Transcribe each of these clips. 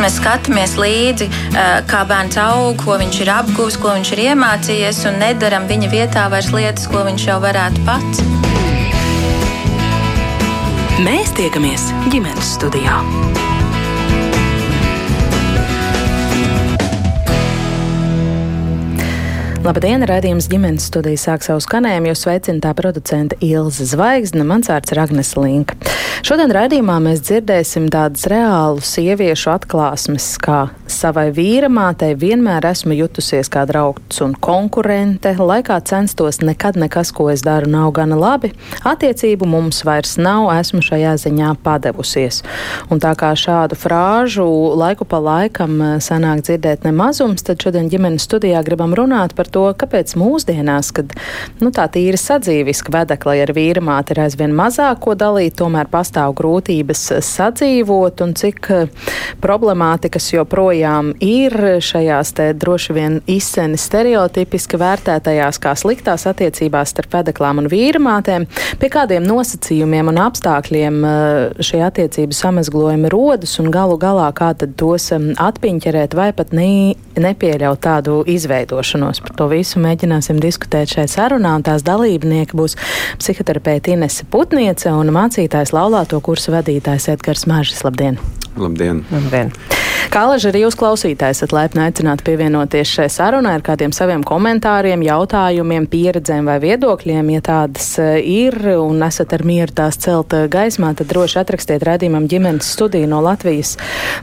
Mēs skatāmies līdzi, kā bērns aug, ko viņš ir apguvis, ko viņš ir iemācījies, un nedaram viņa vietā vairs lietas, ko viņš jau varētu pats. Mēs tiekamies ģimenes studijā. Labdien, raidījums ģimenes studija sāk savu skanējumu, jo sveicināta producente Ilza Zvaigzne, mans vārds ir Agnes Linka. Šodien raidījumā mēs dzirdēsim tādas reālu sieviešu atklāsmes, kā savai vīra mātei vienmēr esmu jutusies kā draugs un konkurente, lai kā censtos nekad nekas, ko es daru, nav gana labi, attiecību mums vairs nav, esmu šajā ziņā padevusies. Un tā kā šādu frāžu laiku pa laikam eh, sanāk dzirdēt nemazums, tad šodien ģimenes studijā gribam runāt par to, kāpēc mūsdienās, kad nu, tā tīra sadzīviska vedekla ar vīra māti ir aizvien mazāk ko dalīt, tomēr pastāv grūtības sadzīvot un cik eh, problemātikas joprojām ir šajās te droši vien izseni stereotipiski vērtētajās kā sliktās attiecībās starp pedeklām un vīramātēm, pie kādiem nosacījumiem un apstākļiem eh, šie attiecību samazglojumi rodas un galu galā kā tad tos atpiņķerēt vai pat ne, nepieļaut tādu izveidošanos. Par to visu mēģināsim diskutēt šai sarunā, un tās dalībnieki būs psihoterapeita Inese Putniece un mācītājs Laulā atklāto kursu vadītājs Edgars Māržis. Labdien! Labdien! Labdien. Kā laži arī jūs klausītājs esat laipni aicināti pievienoties šai sarunai ar kādiem saviem komentāriem, jautājumiem, pieredzēm vai viedokļiem, ja tādas e, ir un esat ar mieru tās celt e, gaismā, tad droši atrakstiet redzījumam ģimenes studiju no Latvijas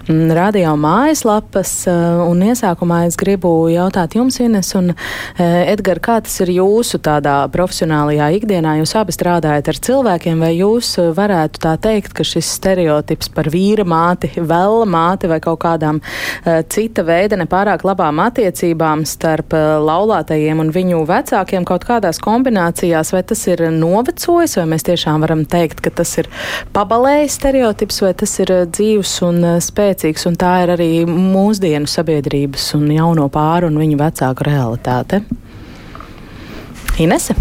radio mājaslapas. E, un iesākumā es gribu jautāt jums, Ines un Edgar, kā tas ir jūsu tādā profesionālajā ikdienā? Jūs abi strādājat ar cilvēkiem, vai jūs varētu tā teikt, ka šis stereotips par vīra māti, vēla māti vai kaut kādām uh, cita veida nepārāk labām attiecībām starp laulātajiem un viņu vecākiem kaut kādās kombinācijās, vai tas ir novecojis, vai mēs tiešām varam teikt, ka tas ir pabalējis stereotips, vai tas ir dzīvs un spēcīgs, un tā ir arī mūsdienu sabiedrības un jauno pāru un viņu vecāku realitāte. Inese?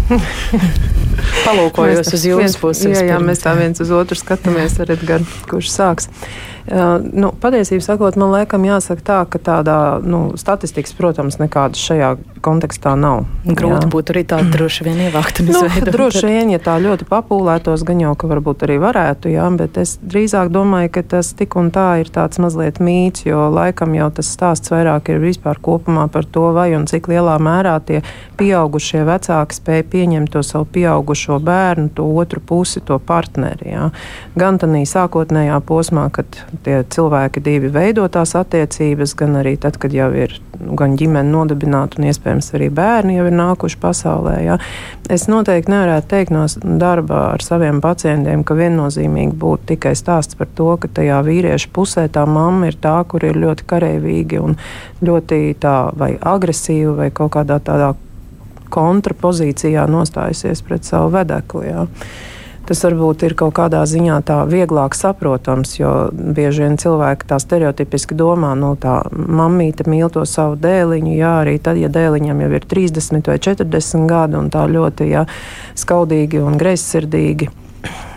Palūkojos uz jūsu pusi. Jā, jā, mēs tā viens uz otru skatāmies ar Edgars, kurš sāks. Uh, nu, patiesībā sakot, man liekas, jāsaka tā, ka tādā nu, statistikas, protams, nekādas šajā kontekstā nav. Grūti jā. būtu arī tādu droši vien ievākt nu, izveidot. Droši vien, ja tā ļoti papūlētos, gan jau, ka varbūt arī varētu, jā, bet es drīzāk domāju, ka tas tik un tā ir tāds mazliet mīts, jo laikam jau tas stāsts vairāk ir vispār kopumā par to, vai un cik lielā mērā tie pieaugušie vecāki spēja pieņemt to savu pieaugušo bērnu, to otru pusi, to partneri. Jā. Gan tādā sākotnējā posmā, kad tie cilvēki divi veido tās attiecības, gan arī tad, kad jau ir gan ģimene nodibināta un iespējams arī bērni jau ir nākuši pasaulē. Ja. Es noteikti nevarētu teikt no darba ar saviem pacientiem, ka viennozīmīgi būtu tikai stāsts par to, ka tajā vīrieša pusē tā mamma ir tā, kur ir ļoti kareivīgi un ļoti tā vai agresīva vai kaut kādā tādā kontrapozīcijā nostājusies pret savu vedekli. Ja tas varbūt ir kaut kādā ziņā tā vieglāk saprotams, jo bieži vien cilvēki tā stereotipiski domā, nu tā mammīte mīl to savu dēliņu, jā, arī tad, ja dēliņam jau ir 30 vai 40 gadi un tā ļoti jā, skaudīgi un greizsirdīgi.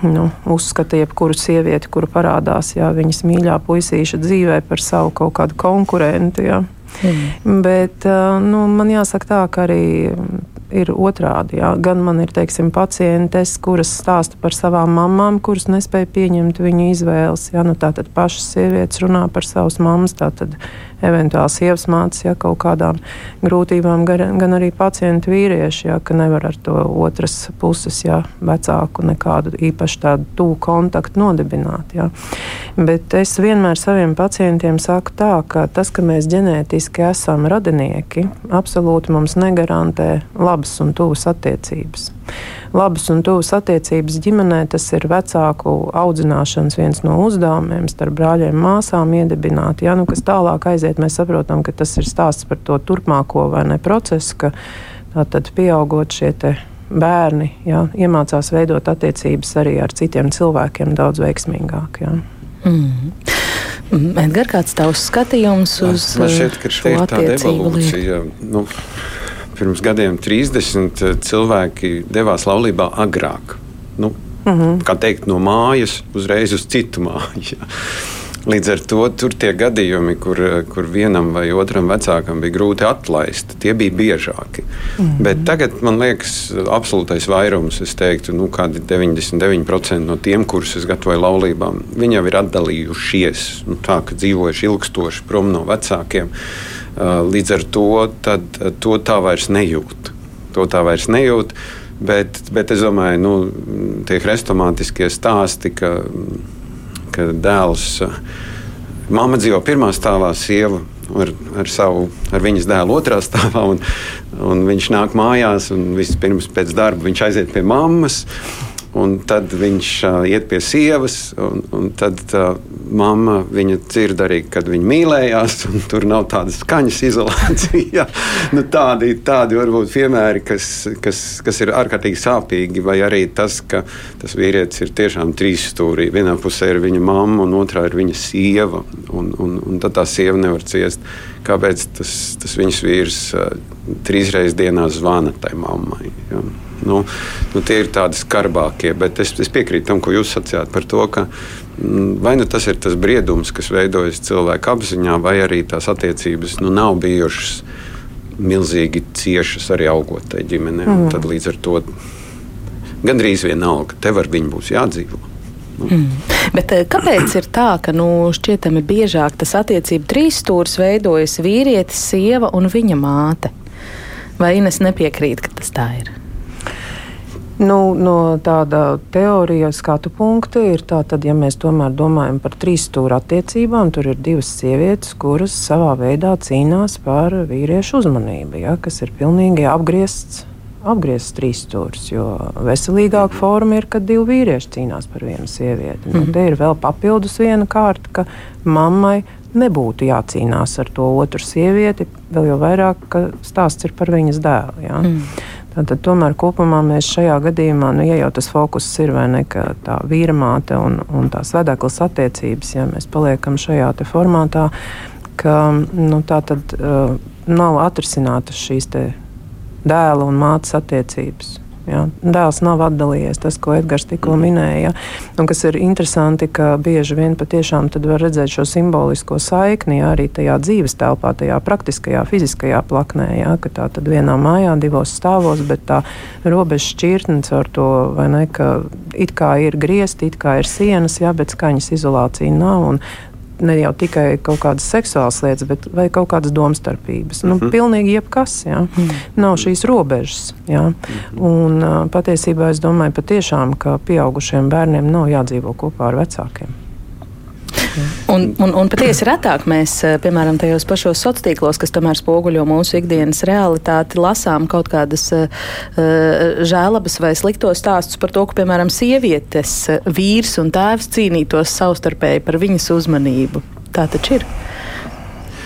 Nu, uzskata jebkuru sievieti, kura parādās jā, viņas mīļā puisīša dzīvē par savu kaut kādu konkurentu. Jā. Mm. Bet nu, man jāsaka tā, ka arī ir otrādi. Jā. Gan man ir teiksim, pacientes, kuras stāsta par savām mamām, kuras nespēja pieņemt viņu izvēles. Jā, nu, tātad pašas sievietes runā par savas mammas, tātad eventuāli sievas mācīs, ja kaut kādām grūtībām, gan arī pacienti vīrieši, ja, ka nevar ar to otras puses, ja vecāku nekādu īpaši tādu tuvu kontaktu nodibināt. Ja. Bet es vienmēr saviem pacientiem saku tā, ka tas, ka mēs ģenētiski esam radinieki, absolūti mums negarantē labas un tuvas attiecības labas un tuvas attiecības ģimenē, tas ir vecāku audzināšanas viens no uzdevumiem, starp brāļiem un māsām iedibināt. Ja, nu, kas tālāk aiziet, mēs saprotam, ka tas ir stāsts par to turpmāko vai ne procesu, ka tātad pieaugot šie bērni ja, iemācās veidot attiecības arī ar citiem cilvēkiem daudz veiksmīgāk. Ja. Mm. Edgars, kāds tavs skatījums uz Man šķiet, ka šī ir tāda evolūcija. Nu, pirms gadiem 30 eh, cilvēki devās laulībā agrāk. Nu, mm -hmm. Kā teikt, no mājas uzreiz uz citu māju. Līdz ar to tur tie gadījumi, kur, kur vienam vai otram vecākam bija grūti atlaist, tie bija biežāki. Mm -hmm. Bet tagad man liekas, absolūtais vairums, es teiktu, nu, kādi 99% no tiem, kurus es gatavoju laulībām, viņi jau ir atdalījušies. Nu, tā ka dzīvojuši ilgstoši prom no vecākiem. Līdz ar to tad, to tā vairs nejūt. To tā vairs nejūt. Bet, bet es domāju, nu, tie hrestomātiskie stāsti, ka ka dēls, mamma dzīvo pirmā stāvā, sieva ar, ar, savu, ar viņas dēlu otrā stāvā. Un, un viņš nāk mājās, un vispirms pēc darba viņš aiziet pie mammas. Un tad viņš uh, iet pie sievas, un, un tad uh, mamma viņa dzird arī, kad viņi mīlējās. Tur nav tādas skaņas izolācija. nu, tādi, tādi varbūt piemēri, kas, kas, kas ir ārkārtīgi sāpīgi. Vai arī tas, ka tas vīrietis ir tiešām trīs stūrī. Vienā pusē ir viņa mamma, un otrā ir viņa sieva. Un, un, un tad tā sieva nevar ciest. Kāpēc tas, tas viņas vīrs uh, trīs reizes dienā zvana tai mammai? Ja? Nu, nu, tie ir tādi skarbākie, bet es, es piekrītu tam, ko jūs sacījāt par to, ka mm, vai nu tas ir tas briedums, kas veidojas cilvēka apziņā, vai arī tās attiecības nu, nav bijušas milzīgi ciešas arī augot tajā ģimenē. Mm. Tad līdz ar to gandrīz vienalga, tev ar viņu būs jādzīvo. Nu. Mm. Bet eh, kāpēc ir tā, ka nu, šķietami biežāk tas attiecību trīsstūris veidojas vīrietis, sieva un viņa māte? Vai Ines nepiekrīt, ka tas tā ir? Nu, no tāda teorijas skatu punkta ir tā, tad, ja mēs tomēr domājam par trīs stūra attiecībām, tur ir divas sievietes, kuras savā veidā cīnās par vīriešu uzmanību, ja, kas ir pilnīgi apgriezts. Apgriezts trīs stūris, jo veselīgāka forma ir, kad divi vīrieši cīnās par vienu sievieti. Nu, mm. Te ir vēl papildus viena kārta, ka mammai nebūtu jācīnās ar to otru sievieti, vēl jau vairāk, ka stāsts ir par viņas dēlu. Ja? Mm. Tad, tomēr kopumā mēs šajā gadījumā, nu, ja jau tas fokus ir vai ne, ka tā vīra māte un, un tās vedeklas attiecības, ja mēs paliekam šajā formātā, ka nu, tā tad uh, nav atrisinātas šīs dēla un mātes attiecības. Ja? Dēls nav atdalījies, tas, ko Edgars tikko mhm. minēja. Un kas ir interesanti, ka bieži vien patiešām var redzēt šo simbolisko saikni ja? arī tajā dzīves telpā, tajā praktiskajā, fiziskajā plaknē. Ja? Ka tā tad vienā mājā, divos stāvos, bet tā robeža šķirtnes ar to, ne, ka it kā ir griezti, it kā ir sienas, ja? bet skaņas izolācija nav ne jau tikai kaut kādas seksuālas lietas, bet arī kaut kādas domstarpības. Nu, mm -hmm. Pilnīgi jebkas. Jā. Mm -hmm. Nav šīs robežas. Jā. Mm -hmm. Un, patiesībā es domāju, patiešām, ka pieaugušiem bērniem nav jādzīvo kopā ar vecākiem. Un, un, un patiesi retāk mēs, eh, piemēram, tajos pašos sociālos tīklos, kas tomēr spoguļo mūsu ikdienas realitāti, lasām kaut kādas uh, žēlabas vai sliktos stāstus par to, ka, piemēram, sievietes vīrs un tēvs cīnītos savstarpēji par viņas uzmanību. Tā taču ir.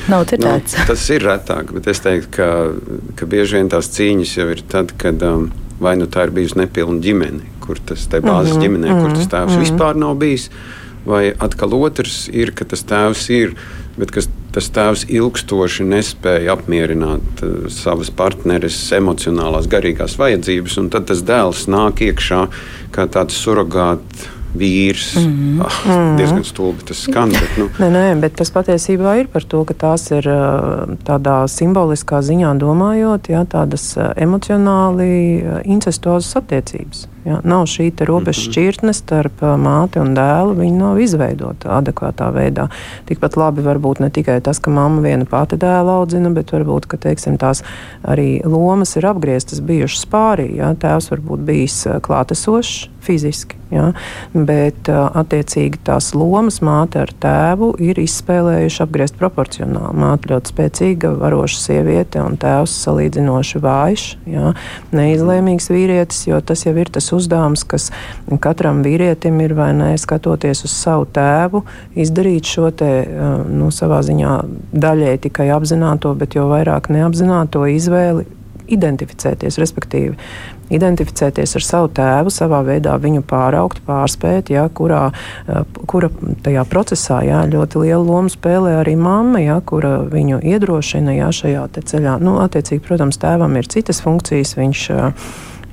Nav dzirdēts. Nu, tas ir retāk, bet es teiktu, ka, ka bieži vien tās cīņas jau ir tad, kad um, vai nu tā ir bijusi nepilna ģimene, kur tas te bāzes mm -hmm. ģimenē, kur tas tēvs mm -hmm. vispār nav bijis vai atkal otrs ir, ka tas tēvs ir, bet kas, tas tēvs ilgstoši nespēja apmierināt uh, savas partneres emocionālās, garīgās vajadzības, un tad tas dēls nāk iekšā kā tāds surrogāts vīrs. Mm -hmm. ah, diezgan stulbi tas skan. Bet, nu. nē, nē, bet tas patiesībā ir par to, ka tās ir tādā simboliskā ziņā domājot, jā, tādas emocionāli incestuozas attiecības. Ja, nav šī robeža mhm. šķirtne starp māti un dēlu. Viņa nav izveidota adekvātā veidā. Tikpat labi var būt ne tikai tas, ka mamma viena pati dēlu audzina, bet varbūt ka, teiksim, tās arī lomas ir apgrieztas bijušas pārī. Ja. Tēvs var būt bijis klātesošs fiziski. Ja? Bet, attiecīgi, tās lomas māte ar tēvu ir izspēlējuši apgriezt proporcionāli. Māte ļoti spēcīga, varoša sieviete un tēvs salīdzinoši vājš, ja? neizlēmīgs vīrietis, jo tas jau ir tas uzdevums, kas katram vīrietim ir vai nē, skatoties uz savu tēvu, izdarīt šo te, nu, savā ziņā daļai tikai apzināto, bet jau vairāk neapzināto izvēli identificēties, respektīvi identificēties ar savu tēvu, savā veidā viņu pāraugt, pārspēt, jā, kurā, kura tajā procesā jā, ļoti lielu lomu spēlē arī mamma, jā, kura viņu iedrošina jā, šajā ceļā. Nu, attiecīgi, protams, tēvam ir citas funkcijas. Viņš,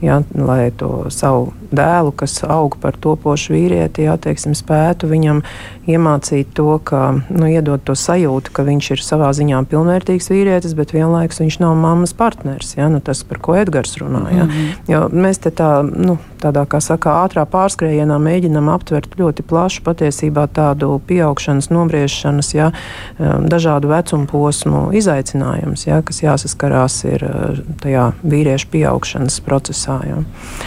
ja, lai to savu dēlu, kas aug par topošu vīrieti, jā, teiksim, spētu viņam iemācīt to, ka, nu, iedot to sajūtu, ka viņš ir savā ziņā pilnvērtīgs vīrietis, bet vienlaikus viņš nav mammas partners, jā, nu, tas, par ko Edgars runāja. Mm -hmm. Jo mēs te tā, nu, tādā, kā saka, ātrā pārskrējienā mēģinam aptvert ļoti plašu patiesībā tādu pieaugšanas, nobriešanas, jā, um, dažādu vecumu posmu izaicinājums, jā, kas jāsaskarās ir uh, tajā vīriešu pieaugšanas procesā. Jā.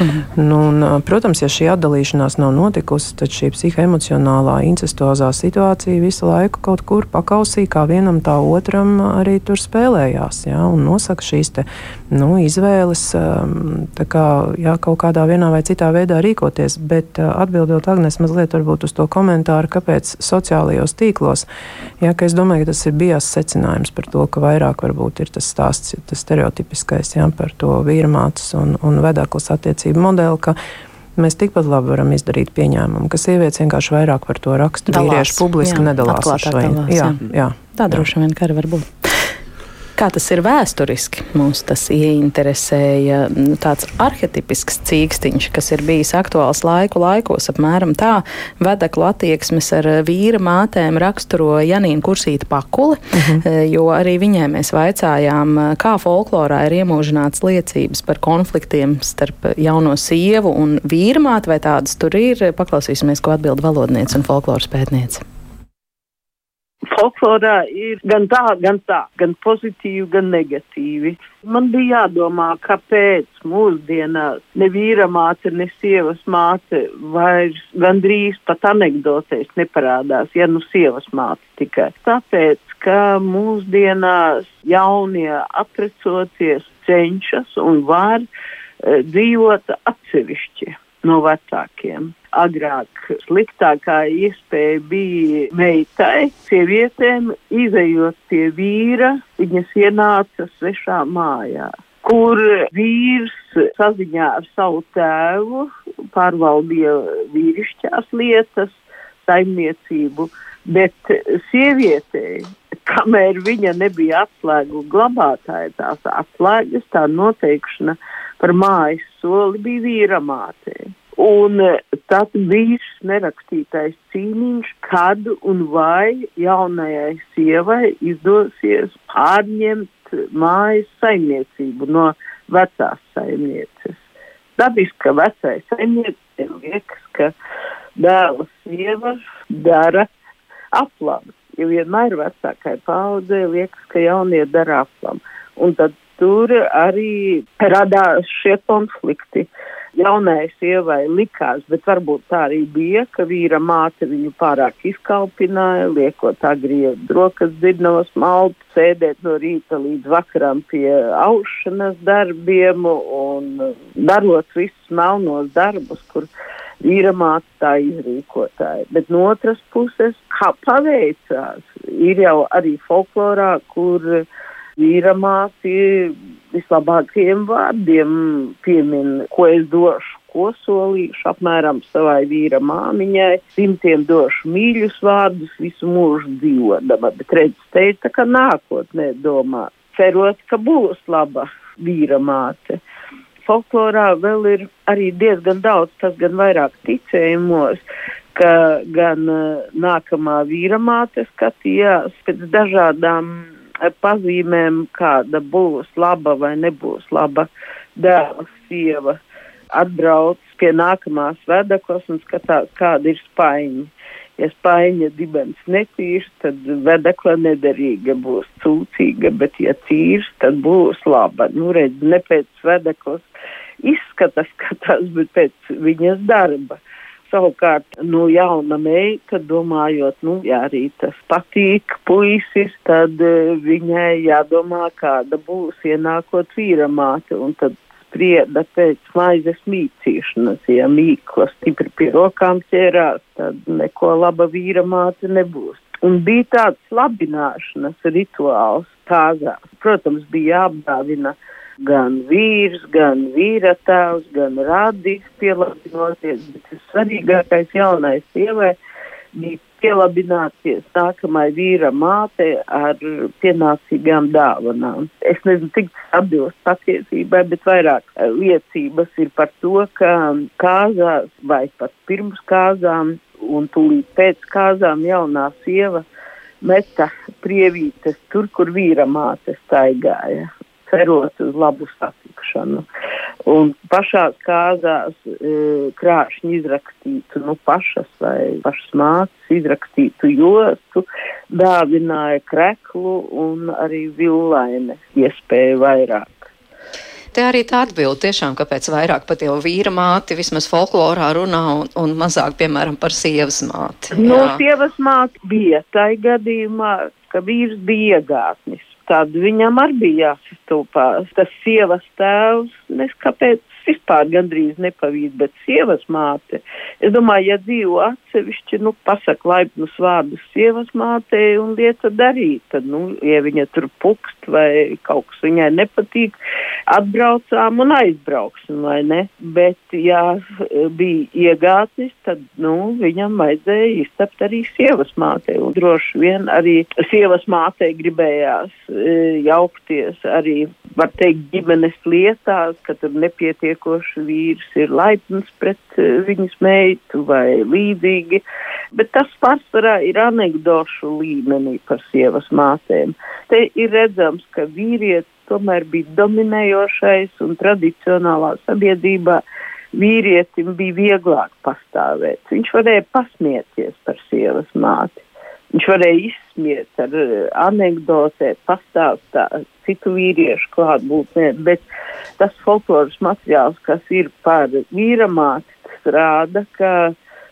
Mhm. Nu, un, uh, protams, ja šī atdalīšanās nav notikusi, tad šī psihoemocionālā incestuozā situācija visu laiku kaut kur pakausī, kā vienam tā otram arī tur spēlējās, jā, un nosaka šīs te, nu, izvēles, um, kā, jā, kaut kādā vienā vai citā veidā rīkoties, bet uh, atbildot Agnes mazliet varbūt uz to komentāru, kāpēc sociālajos tīklos, jā, ka es domāju, ka tas ir bijis secinājums par to, ka vairāk varbūt ir tas stāsts, tas stereotipiskais, jā, par to vīrmātes un, un vedaklas attiecību modeli, mēs tikpat labi varam izdarīt pieņēmumu, ka sievietes vienkārši vairāk par to raksta. Vīrieši publiski jā, nedalās ar šo. Jā, jā, jā, tā droši vien arī var būt. Kā tas ir vēsturiski? Mums tas ieinteresēja nu, tāds arhetipisks cīkstiņš, kas ir bijis aktuāls laiku laikos, apmēram tā. Vedeklu attieksmes ar vīra mātēm raksturo Janīna Kursīta Pakuli, uh mhm. eh, -huh. jo arī viņai mēs vaicājām, kā folklorā ir iemūžināts liecības par konfliktiem starp jauno sievu un vīra māti, vai tādas tur ir. Paklausīsimies, ko atbild valodniece un folkloras pētniece folklorā ir gan tā, gan tā, gan pozitīvi, gan negatīvi. Man bija jādomā, kāpēc mūsdienās ne vīra māte, ne sievas māte vairs gandrīz pat anekdotēs neparādās, ja nu sievas māte tikai. Tāpēc, ka mūsdienās jaunie aprecoties cenšas un var e, dzīvot atsevišķi no vecākiem. Agrāk sliktākā iespēja bija meitai, sievietēm, izējot pie vīra, viņas ienāca svešā mājā, kur vīrs saziņā ar savu tēvu pārvaldīja vīrišķās lietas, saimniecību, bet sievietei, kamēr viņa nebija atslēgu glabātāja, tās atslēgas, tā noteikšana par mājas soli bija vīra mātei. Un e, tad šis nerakstītais cīniņš, kad un vai jaunajai sievai izdosies pārņemt mājas saimniecību no vecās saimnieces. Dabiski, ka vecai saimniecei liekas, ka dēla sieva dara aplam. Jo vienmēr vecākai paudzei liekas, ka jaunie dara aplam. Un tad tur arī radās šie konflikti. Jaunai sievai likās, bet varbūt tā arī bija, ka vīra māte viņu pārāk izkalpināja, liekot agriezt rokas dzirnavas maltu, sēdēt no rīta līdz vakaram pie aušanas darbiem un darot visus melnos darbus, kur vīra māte tā izrīkotāja. Bet no otras puses, kā paveicās, ir jau arī folklorā, kur uh, vīra māti vislabākajiem vārdiem piemin, ko es došu, ko solīšu apmēram savai vīra māmiņai. Simtiem došu mīļus vārdus visu mūžu dzīvodama, bet redz, te ir tā kā nākotnē domā, cerot, ka būs laba vīra māte. Folklorā vēl ir arī diezgan daudz, tas gan vairāk ticējumos, ka gan uh, nākamā vīra māte skatījās pēc dažādām pazīmēm, kāda būs laba vai nebūs laba dēla sieva. Atbrauc pie nākamās vedeklas un skatās, kāda ir spaiņa. Ja spaiņa dibens netīrs, tad vedekla nederīga būs cūcīga, bet ja tīrs, tad būs laba. Nu, redz, ne pēc vedeklas izskata skatās, bet pēc viņas darba. Savukārt, nu, jauna meita, domājot, nu, ja arī tas patīk puisis, tad uh, viņai jādomā, kāda būs ienākot vīra māte, un tad sprieda pēc maizes mīcīšanas, ja mīkla stipri pie rokām ķērās, tad neko laba vīra māte nebūs. Un bija tāds labināšanas rituāls tāzās. Protams, bija jāapdāvina gan vīrs, gan vīra tēvs, gan radis pielāgoties, bet svarīgākais jaunai sievai bija pielabināties nākamai vīra mātei ar pienācīgām dāvanām. Es nezinu, cik tas atbilst patiesībai, bet vairāk eh, liecības ir par to, ka kāzās vai pat pirms kāzām un tūlīt pēc kāzām jaunā sieva meta prievītes tur, kur vīra māte staigāja cerot uz labu satikšanu. Un pašās kāzās e, krāšņi izrakstītu, nu, pašas vai pašas mātes izrakstītu jostu, dāvināja kreklu un arī villaine iespēju vairāk. Te arī tā atbild tiešām, kāpēc vairāk pat jau vīra māti vismaz folklorā runā un, un mazāk, piemēram, par sievas māti. Nu, no sievas māte bija tai gadījumā, ka vīrs bija iegātnis tad viņam arī bija jāsastopās. Tas sievas tēvs, nes kāpēc vispār gandrīz nepavīd, bet sievas māte. Es domāju, ja dzīvo atsevišķi, nu, pasaka laipnus vārdus sievas mātei un lieta darīt, tad, nu, ja viņa tur pukst vai kaut kas viņai nepatīk, atbraucām un aizbrauksim, vai ne? Bet, ja bija iegātnis, tad, nu, viņam vajadzēja iztapt arī sievas mātei un droši vien arī sievas mātei gribējās e, jaukties arī, var teikt, ģimenes lietās, ka tur nepietiek pietiekoši vīrs ir laipns pret uh, viņas meitu vai līdzīgi, bet tas pārsvarā ir anegdošu līmenī par sievas mātēm. Te ir redzams, ka vīrietis tomēr bija dominējošais un tradicionālā sabiedrībā vīrietim bija vieglāk pastāvēt. Viņš varēja pasmieties par sievas māti. Viņš varēja izsmiet ar uh, anekdotē, pastāstīt citu vīriešu klātbūtnē, bet tas folkloras materiāls, kas ir par vīramāti, rāda, ka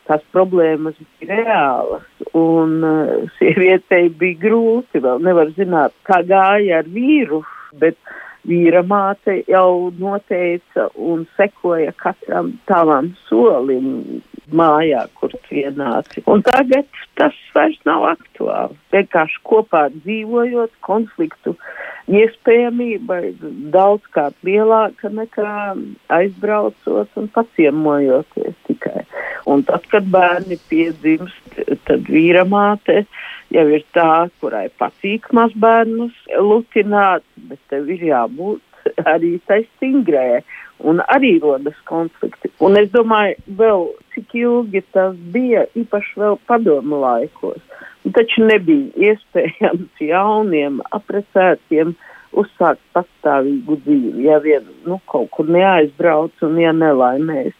tās problēmas bija reālas un uh, sievietei bija grūti, vēl. Nevar zināt, kā gāja ar vīru, bet vīra māte jau noteica un sekoja katram tavam solim mājā, kur ienāci. Un tagad tas vairs nav aktuāli. Vienkārši kopā dzīvojot, konfliktu iespējamība ir daudzkārt lielāka nekā aizbraucot un paciemojoties tikai. Un tad, kad bērni piedzimst, tad vīra māte jau ir tā, kurai patīk mazbērnus lutināt, bet tev ir jābūt arī tai stingrē un arī rodas konflikti. Un es domāju, vēl cik ilgi tas bija, īpaši vēl padomu laikos. Un taču nebija iespējams jauniem aprecētiem uzsākt pastāvīgu dzīvi, ja vien nu, kaut kur neaizbrauc un ja nelaimēs.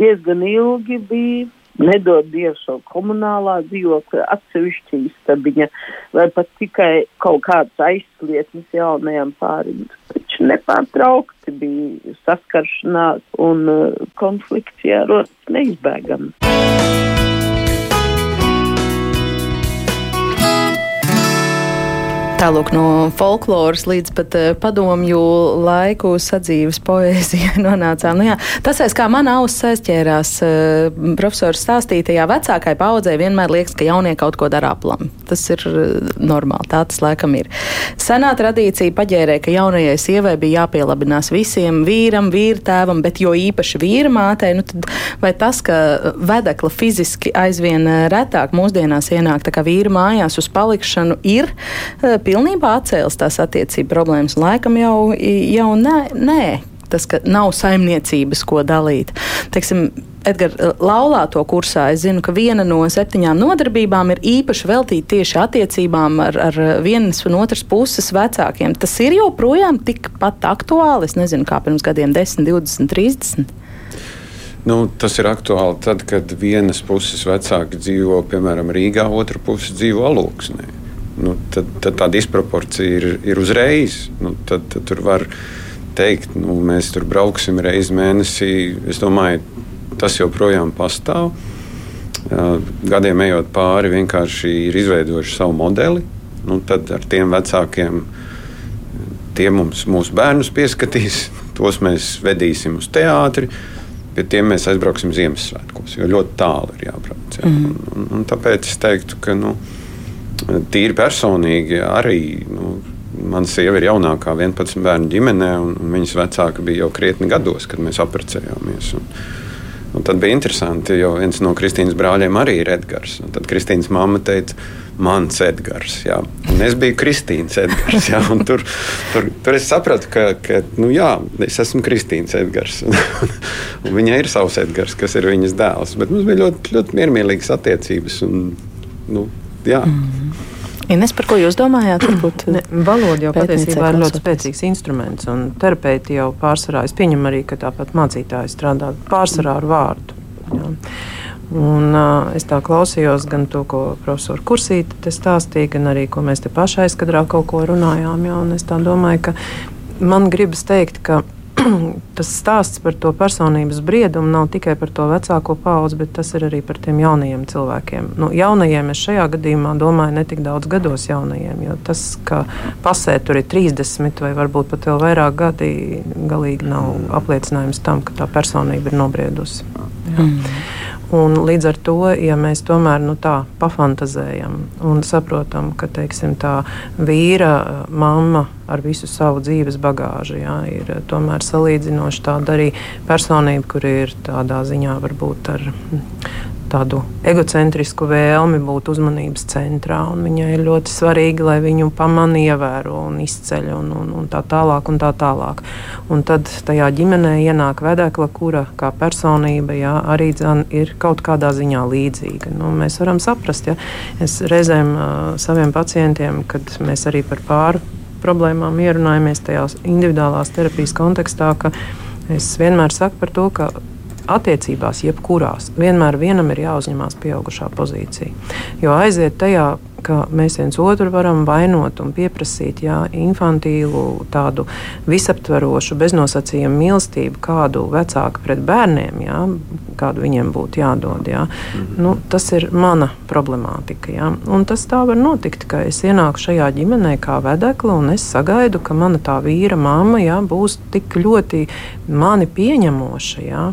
Diezgan ilgi bija nedod Dievs savu komunālā dzīvokļa, atsevišķa istabiņa vai pat tikai kaut kāds aizslietnis jaunajam pārim. Taču nepārtraukti bija saskaršanās un uh, konflikts jārodas neizbēgami. Tālāk no folkloras līdz pat uh, padomju laiku sadzīves poēzijai nonācām. Nu, jā, tas, aiz kā mana auss aizķērās uh, profesors stāstītajā vecākai paudzē, vienmēr liekas, ka jaunie kaut ko dara aplam. Tas ir uh, normāli, tā tas laikam ir. Senā tradīcija paģērē, ka jaunajai sievai bija jāpielabinās visiem vīram, vīrtēvam, bet jo īpaši vīra mātei, nu tad vai tas, ka vedekla fiziski aizvien retāk mūsdienās ienāk tā kā vīra mājās uz palikšanu, ir pilnībā atcēlis tās attiecību problēmas. Laikam jau, jau nē, nē, tas, ka nav saimniecības, ko dalīt. Teiksim, Edgars, laulāto kursā es zinu, ka viena no septiņām nodarbībām ir īpaši veltīta tieši attiecībām ar, ar vienas un otras puses vecākiem. Tas ir joprojām tikpat aktuāli, es nezinu, kā pirms gadiem 10, 20, 30. Nu, tas ir aktuāli tad, kad vienas puses vecāki dzīvo piemēram Rīgā, otra puse dzīvo Aluksnē nu, tad, tad tā disproporcija ir, ir uzreiz. Nu, tad, tad tur var teikt, nu, mēs tur brauksim reizi mēnesī. Es domāju, tas joprojām pastāv. Gadiem ejot pāri, vienkārši ir izveidojuši savu modeli. Nu, tad ar tiem vecākiem tie mums, mūsu bērnus pieskatīs, tos mēs vedīsim uz teātri. Pie tiem mēs aizbrauksim Ziemassvētkos, jo ļoti tālu ir jābrauc. Jā. Mm. Un, un, un tāpēc es teiktu, ka. Nu, tīri personīgi arī. Nu, Mana sieva ir jaunākā 11 bērnu ģimenē, un viņas vecāka bija jau krietni gados, kad mēs apprecējāmies. Un, Un tad bija interesanti, jo viens no Kristīnas brāļiem arī ir Edgars. Un tad Kristīnas mamma teica, mans Edgars. Jā. Un es biju Kristīnas Edgars. Jā, tur, tur, tur es sapratu, ka, ka nu, jā, es esmu Kristīnas Edgars. un viņai ir savs Edgars, kas ir viņas dēls. Bet mums bija ļoti, ļoti miermīlīgas attiecības. Un, nu, jā. mm. Ines, par ko jūs domājāt? Varbūt, ne, valoda jau patiesībā ir ļoti spēcīgs instruments, un terapeiti jau pārsvarā, es pieņemu arī, ka tāpat mācītāji strādā pārsvarā ar vārdu. Jā. Un, uh, es tā klausījos gan to, ko profesors Kursīte stāstīja, gan arī, ko mēs te pašai aizkadrā kaut ko runājām. Jā, es domāju, ka man gribas teikt, ka tas stāsts par to personības briedumu nav tikai par to vecāko paudzi, bet tas ir arī par tiem jaunajiem cilvēkiem. Nu, jaunajiem es šajā gadījumā domāju ne tik daudz gados jaunajiem, jo tas, ka pasē tur ir 30 vai varbūt pat vēl vairāk gadi, galīgi nav apliecinājums tam, ka tā personība ir nobriedusi. Jā. Mm. Un līdz ar to, ja mēs tomēr nu, tā pafantazējam un saprotam, ka teiksim, tā vīra mamma ar visu savu dzīves bagāžu jā, ir tomēr salīdzinoši tāda arī personība, kur ir tādā ziņā varbūt ar tādu egocentrisku vēlmi būt uzmanības centrā. Viņai ir ļoti svarīgi, lai viņu pamana, ievēro un izceļ un, un, un tā tālāk. Un tā tālāk. Un tad tajā ģimenē ienāk vedekla, kura kā personība jā, arī dzan, ir kaut kādā ziņā līdzīga. Nu, mēs varam saprast, ja es reizēm uh, saviem pacientiem, kad mēs arī par pāri problēmām ierunājamies tajās individuālās terapijas kontekstā, ka es vienmēr saku par to, ka attiecībās, jebkurās, vienmēr vienam ir jāuzņemās pieaugušā pozīcija. Jo aiziet tajā, ka mēs viens otru varam vainot un pieprasīt jā, infantīlu, tādu visaptverošu, beznosacījumu mīlestību, kādu vecāku pret bērniem, jā, kādu viņiem būtu jādod. Jā. Mhm. Nu, tas ir mana problemātika. Jā. Un tas tā var notikt, ka es ienāku šajā ģimenē kā vedekla un es sagaidu, ka mana tā vīra mamma jā, būs tik ļoti mani pieņemoša. Jā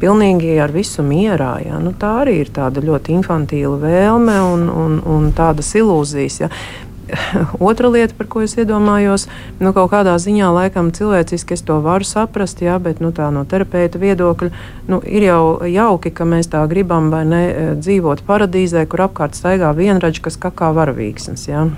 pilnīgi ar visu mierā. Ja? Nu, tā arī ir tāda ļoti infantīla vēlme un, un, un tādas ilūzijas. Ja? Otra lieta, par ko es iedomājos, nu, kaut kādā ziņā, laikam, cilvēciski es to varu saprast, jā, bet nu, no terapeita viedokļa nu, ir jau jauki, ka mēs tā gribam vai ne dzīvot paradīzē, kur apkārt staigā vienradži, kas kakā varavīksnes. Jā.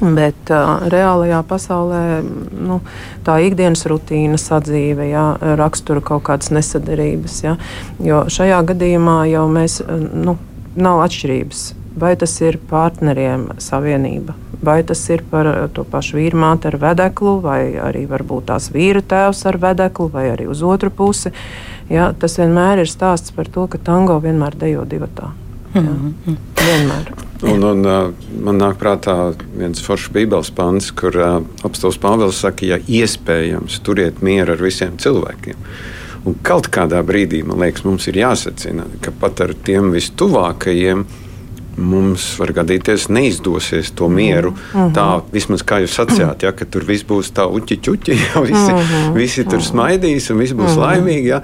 Bet uh, reālajā pasaulē nu, tā ikdienas rutīna, sadzīve, jā, rakstura kaut kādas nesadarības. Jā, jo šajā gadījumā jau mēs, nu, nav atšķirības. Vai tas ir partneriem savienība, vai tas ir par to pašu vīru māti ar vedeklu, vai arī varbūt tās vīra tēvs ar vedeklu, vai arī uz otru pusi. Jā, tas vienmēr ir stāsts par to, ka tango vienmēr dejo divatā. Mm -hmm. Vienmēr. Un, un, uh, man nāk prātā viens foršs Bībeles pants, kur uh, apstāsts Pāvils saka, ja iespējams, turiet mieru ar visiem cilvēkiem. Un kaut kādā brīdī man liekas, mums ir jāsacina, ka pat ar tiem vistuvākajiem mums var gadīties, neizdosies to mieru. Mm -hmm. Tā vismaz kā jūs sacījāt, ja, ka tur viss būs tā uķi čuķi, ja visi, mm -hmm. visi tur smaidīs un viss būs mm -hmm. laimīgi. Ja.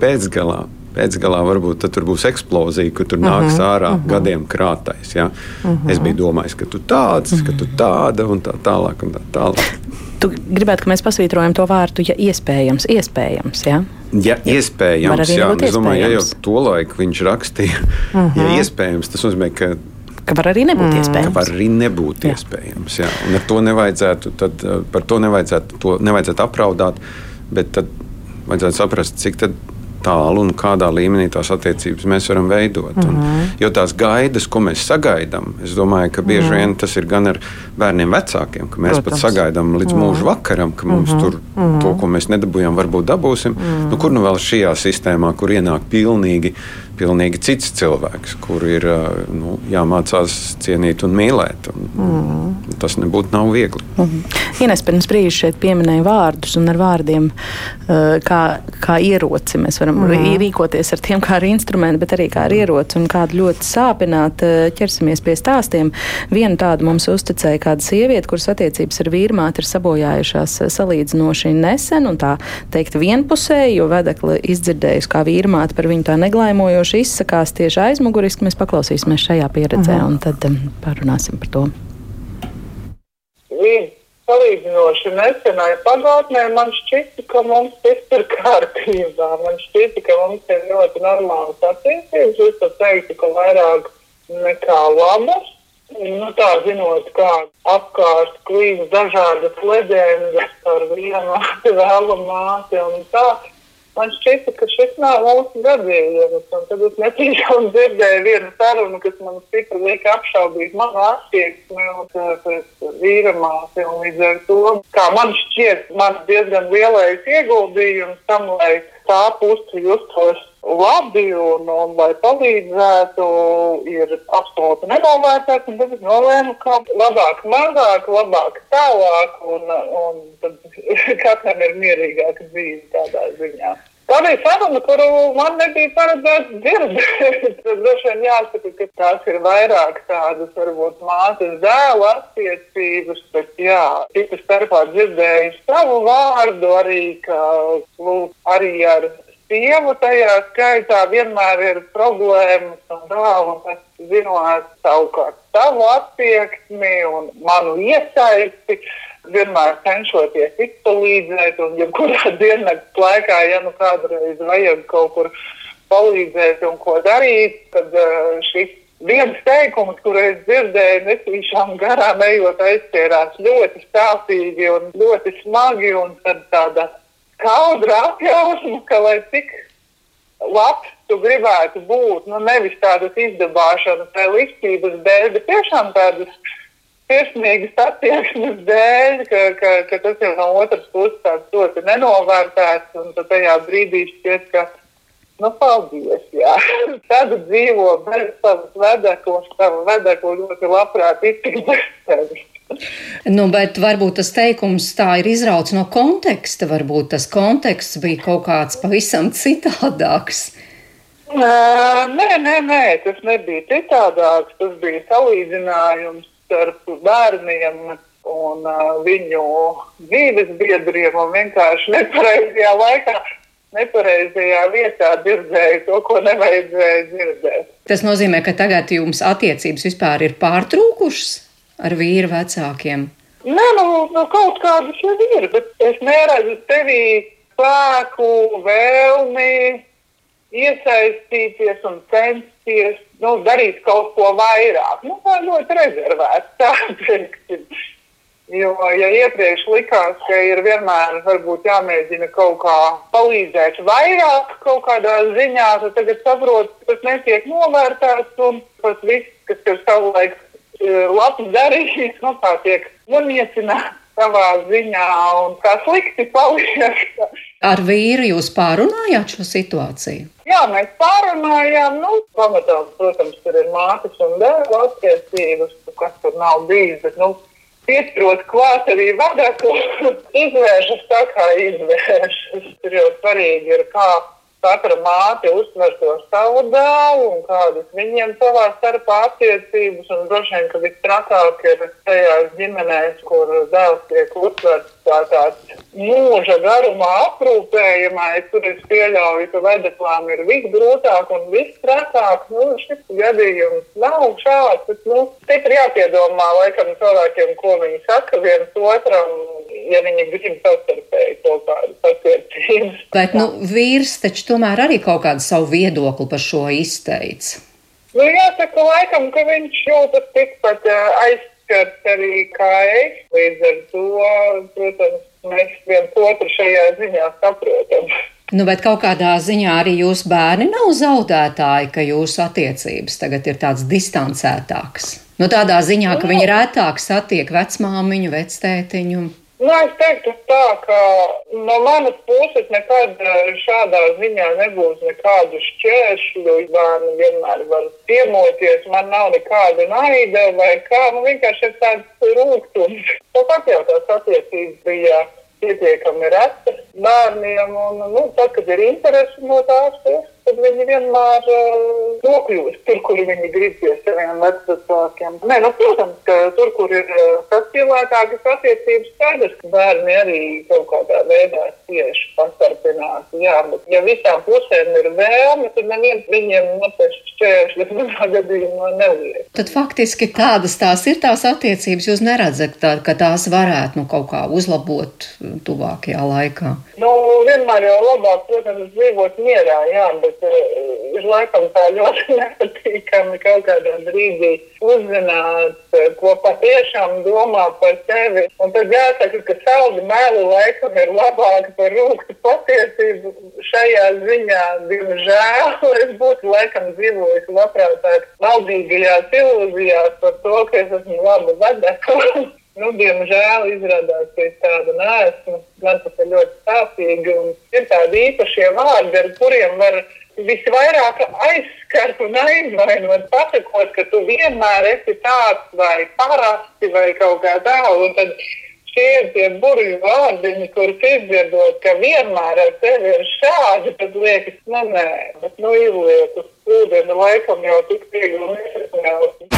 Pēcgalā pēcgalā varbūt tur būs eksplozija, ka tur nāks uh -huh, ārā uh -huh. gadiem krātais. Ja? Uh -huh. Es biju domājis, ka tu tāds, uh -huh. ka tu tāda un tā tālāk. Un tā tālāk. Tu gribētu, ka mēs pasvītrojam to vārdu, ja iespējams, iespējams. Ja? Ja iespējams, jā, es domāju, ja jau to laiku viņš rakstīja, uh -huh. ja iespējams, tas nozīmē, ka ka var arī nebūt mm. iespējams. Ka var arī nebūt jā. iespējams. Jā. Un ar to nevajadzētu, tad, par to nevajadzētu, to nevajadzētu apraudāt, bet tad vajadzētu saprast, cik tad tālu un kādā līmenī tās attiecības mēs varam veidot. Mm -hmm. un, mhm. jo tās gaidas, ko mēs sagaidām, es domāju, ka bieži mm -hmm. vien tas ir gan ar bērniem vecākiem, ka mēs Protams. pat sagaidām līdz mm -hmm. mūža vakaram, ka mums mm -hmm. tur mm -hmm. to, ko mēs nedabūjām, varbūt dabūsim. Mm -hmm. nu, kur nu vēl šajā sistēmā, kur ienāk pilnīgi pilnīgi cits cilvēks, kur ir nu, jāmācās cienīt un mīlēt. Un, mm. Tas nebūtu nav viegli. Mm. Ines pirms brīža šeit pieminēja vārdus, un ar vārdiem kā, kā ieroci mēs varam mm. rīkoties ar tiem kā ar instrumentu, bet arī kā ar ieroci un kādu ļoti sāpināt. Ķersimies pie stāstiem. Vienu tādu mums uzticēja kāda sieviete, kuras attiecības ar vīrmāti ir sabojājušās salīdzinoši nesen un tā teikt vienpusēji, jo vedekli izdzirdējusi kā vīrmāti par viņu tā neglaimojoši īpaši izsakās tieši aizmuguriski, mēs paklausīsimies šajā pieredzē uh -huh. un tad um, parunāsim par to. Oui, salīdzinoši nesenai pagātnē man šķita, ka mums viss ir kārtībā. Man šķita, ka mums ir ļoti normālas attiecības. Es pat teiktu, ka vairāk nekā labas. Nu, tā zinot, kā apkārt klīst dažādas leģendas par vienu vēlu māti un tā. Man šķita, ka šis nav mūsu gadījums. Tad es netīšām dzirdēju vienu sarunu, kas man stipri lika apšaubīt manu attieksmi pret vīra māti. Līdz ar to, kā man šķiet, man diezgan lielais ieguldījums tam, lai tā puse justos labi un, un lai palīdzētu, ir absolūti nenovērtēts. Tad es nolēmu, ka labāk, mazāk, labāk, tālāk, un, un tad katram ir mierīgāka dzīve tādā ziņā. Tā bija saruna, kuru man nebija paredzēts dzirdēt. Droši vien jāsaka, ka tās ir vairāk tādas, varbūt, mātes dēla attiecības, bet jā, citu starpā dzirdēju savu vārdu arī, ka, lūk, arī ar sievu tajā skaitā vienmēr ir problēmas un tā, un es zinot savukārt savu attieksmi un manu iesaisti, vienmēr cenšoties izpalīdzēt, un jebkurā diennakts laikā, ja nu kādreiz vajag kaut kur palīdzēt un ko darīt, tad uh, šis viens teikums, kur es dzirdēju, netīšām garām ejot, aizķērās ļoti stāstīgi un ļoti smagi, un tad tāda skaudra apjausma, ka lai cik labs tu gribētu būt, nu nevis tādas izdabāšanas vai liktības dēļ, bet tiešām tādas sirsnīgas attieksmes dēļ, ka, ka, ka tas jau no otras puses tāds ļoti nenovērtēts, un tad tajā brīdī šķiet, ka, nu, paldies, jā. Tad dzīvo bez savas vedeklas, savu vedeklu ļoti labprāt iztikt bez sevis. Nu, bet varbūt tas teikums tā ir izrauts no konteksta. Varbūt tas konteksts bija kaut kāds pavisam citādāks. Nē, nē, nē, tas nebija citādāks. Tas bija salīdzinājums starp bērniem un uh, viņu dzīves biedriem un vienkārši nepareizajā laikā. Nepareizajā vietā dzirdēju to, ko nevajadzēja dzirdēt. Tas nozīmē, ka tagad jums attiecības vispār ir pārtrūkušas ar vīru vecākiem? Nē, nu, nu kaut kādas jau ir, bet es neredzu tevī spēku, vēlmi iesaistīties un censties nu, darīt kaut ko vairāk. Nu, tā ļoti rezervēts. Tā, teiksim. Jo, ja iepriekš likās, ka ir vienmēr jāmēģina kaut kā palīdzēt vairāk kaut kādā ziņā, tad tagad saprotu, ka tas netiek novērtēts un tas viss, kas ir savulaik labs darījums, nu, tā tiek noniecināts savā ziņā un kā slikti paliek. Ar vīru jūs pārunājāt šo situāciju? Jā, mēs pārunājām. Nu, pamatā, protams, tur ir mātes un dēla attiecības, kas tur nav bijis. Bet, nu, Pieturot klāt arī vadaklu, izvēršas tā kā izvēršas. Tur jau svarīgi ir, kā katra māte uztver to savu dēlu un kādas viņiem savā starpā attiecības. Un droši vien, ka vistrakāk ir tajās ģimenēs, kur dēls tiek uztverts kā tāds mūža garumā aprūpējamais. Tur es pieļauju, ka vedeklām ir visgrūtāk un vistrakāk. Nu, šis gadījums nav šāds. Bet, nu, ir jāpiedomā laikam cilvēkiem, ko viņi saka viens otram ja viņi grib savstarpēji kaut kādas attiecības. Bet, nu, vīrs taču tomēr arī kaut kādu savu viedokli par šo izteica. Nu, jāsaka, laikam, ka viņš jūtas tikpat aizskarts arī kā es. Līdz ar to, protams, mēs viens otru šajā ziņā saprotam. Nu, bet kaut kādā ziņā arī jūsu bērni nav zaudētāji, ka jūsu attiecības tagad ir tādas distancētākas. Nu, tādā ziņā, ka viņi rētāk satiek vecmāmiņu, vectētiņu. Nu, es teiktu tā, ka no manas puses nekad eh, šādā ziņā nebūs nekādu šķēršļu. Bērni vienmēr var piemoties, man nav nekāda naida vai kā. Nu, vienkārši ir tāds rūkums. Tāpat jau tās attiecības bija pietiekami retas bērniem. Un, nu, tad, kad ir interesi no tās puses, tad viņi vienmēr uh, nokļūst tur, kur viņi grib pie saviem vecākiem. Nē, nu, protams, ka tur, kur ir uh, saspīlētākas attiecības, skaidrs, ka bērni arī kaut kādā veidā cieši pastarpināti. Jā, bet ja visām pusēm ir vēlme, tad neviens viņiem nepēc šķēršļus manā gadījumā neliek. Tad faktiski tādas tās ir tās attiecības, jūs neredzat, tā, ka tās varētu nu, kaut kā uzlabot tuvākajā laikā? Nu, vienmēr jau labāk, protams, dzīvot mierā, jā, bet ir laikam tā ļoti nepatīkami kaut kādā brīdī uzzināt, uh, ko patiešām domā par tevi. Un tad jāsaka, ka saldi meli laikam ir labāk par rūkstu patiesību šajā ziņā, diemžēl. Es būtu laikam dzīvojis labprātāk maldīgajās ilūzijās par to, ka es esmu laba vedekla. Nu, diemžēl izrādās, ka es tāda neesmu. Man tas ir ļoti sāpīgi. Ir tādi īpašie vārdi, ar kuriem var visvairāk aizskart un aizvainot, pasakot, ka tu vienmēr esi tāds vai parasti vai kaut kā tādu. Tad šie ir tie burbuļu vārdiņi, kurus izdzirdot, ka vienmēr ar tevi ir šādi, tad liekas, nu nē, bet nu izliet uz ūdeni laikam jau tik viegli nesaprāt.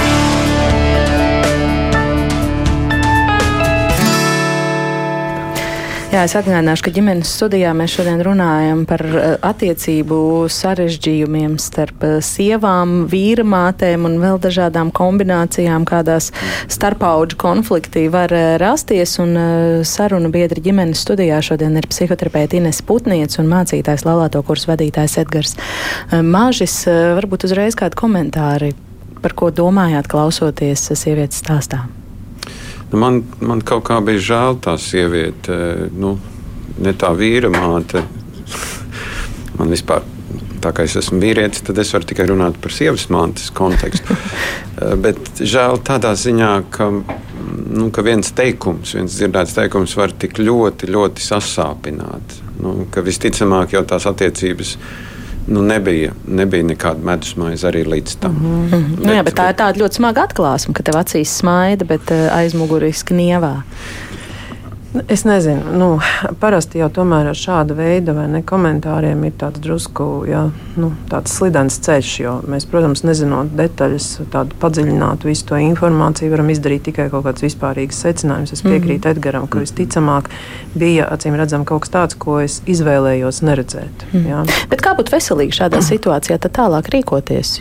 Jā, es atgādināšu, ka ģimenes studijā mēs šodien runājam par eh, attiecību sarežģījumiem starp eh, sievām, vīramātēm un vēl dažādām kombinācijām, kādās starpauģu konflikti var eh, rasties. Un sarunu biedri ģimenes studijā šodien ir psihoterapeita Ines Putniec un mācītājs laulāto kursu vadītājs Edgars Māžis. Varbūt uzreiz kādi komentāri, par ko domājāt klausoties sievietes stāstā? Nu, man, man kaut kā bija žēl tā sieviete, nu, ne tā vīra māte. man vispār, tā kā es esmu vīrietis, tad es varu tikai runāt par sievas mātes kontekstu. Bet žēl tādā ziņā, ka, nu, ka viens teikums, viens dzirdēts teikums var tik ļoti, ļoti sasāpināt. Nu, ka visticamāk jau tās attiecības ir nu, nebija, nebija nekāda medusmaize arī līdz tam. Mm -hmm. bet, nu, jā, bet tā ir tāda ļoti smaga atklāsme, ka tev acīs smaida, bet uh, aizmuguriski nievā. Es nezinu, nu, parasti jau tomēr ar šādu veidu ne, komentāriem ir tāds drusku jā, nu, tāds slidens ceļš. Mēs, protams, nezinot detaļas, tādu padziļinātu visu to informāciju, varam izdarīt tikai kaut kāds vispārīgs secinājums. Es piekrītu mm -hmm. Edgaram, ka visticamāk bija acīm redzams kaut kas tāds, ko es izvēlējos neredzēt. Mm -hmm. Kā būtu veselīgi šādā situācijā tālāk rīkoties?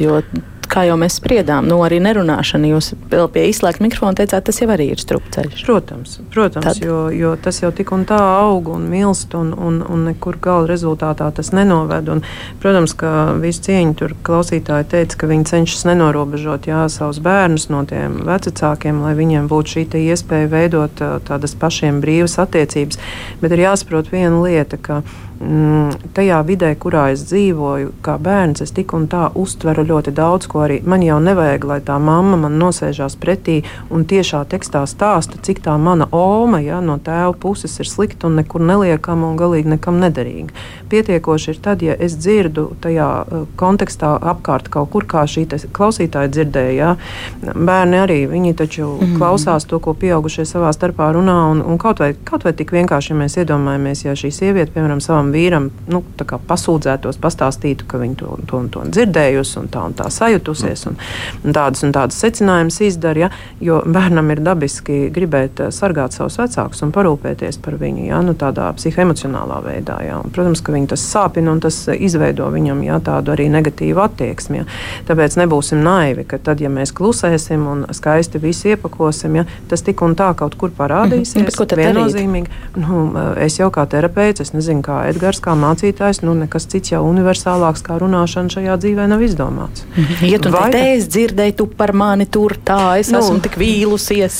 Kā jau mēs spriedām, nu arī nerunāšana. Jūs vēl pie izslēgta mikrofona teicāt, tas jau arī ir strupceļš. Protams, protams Tad. jo, jo tas jau tik un tā aug un milst, un, un, un nekur gala rezultātā tas nenoved. Un, protams, ka visi cieņi tur klausītāji teica, ka viņi cenšas nenorobežot jā, savus bērnus no tiem vecākiem, lai viņiem būtu šī iespēja veidot tādas pašiem brīvas attiecības. Bet ir jāsaprot viena lieta, ka Mm, tajā vidē, kurā es dzīvoju, kā bērns, es tik un tā uztveru ļoti daudz ko arī. Man jau nevajag, lai tā mamma man nosēžās pretī un tiešā tekstā stāsta, cik tā mana oma ja, no tēva puses ir slikta un nekur neliekama un galīgi nekam nederīga. Pietiekoši ir tad, ja es dzirdu tajā uh, kontekstā apkārt kaut kur, kā šī klausītāja dzirdēja. Ja. Bērni arī viņi taču mm -hmm. klausās to, ko pieaugušie savā starpā runā. Un, un kaut, vai, kaut vai tik vienkārši, ja mēs iedomājamies, ja šī sieviete, piemēram, savam savam vīram nu, pasūdzētos, pastāstītu, ka viņa to, to, to dzirdējusi un tā, un tā sajutusies, un, un tādas un tādas secinājumus izdara. Ja, jo bērnam ir dabiski gribēt eh, sargāt savus vecākus un parūpēties par viņu ja, nu, tādā psihoemocionālā veidā. Ja. Un, protams, ka viņi tas sāpina un tas izveido viņam ja, tādu arī negatīvu attieksmi. Ja. Tāpēc nebūsim naivi, ka tad, ja mēs klusēsim un skaisti visu iepakosim, ja, tas tik un tā kaut kur parādīsies. Mm -hmm. Viennozīmīgi. Nu, es jau kā terapeits, es nezinu, kā Edgars, kā mācītājs, nu nekas cits jau universālāks kā runāšana šajā dzīvē nav izdomāts. Ja tu Vai... te es dzirdēju, tu par mani tur tā, es nu, esmu tik vīlusies.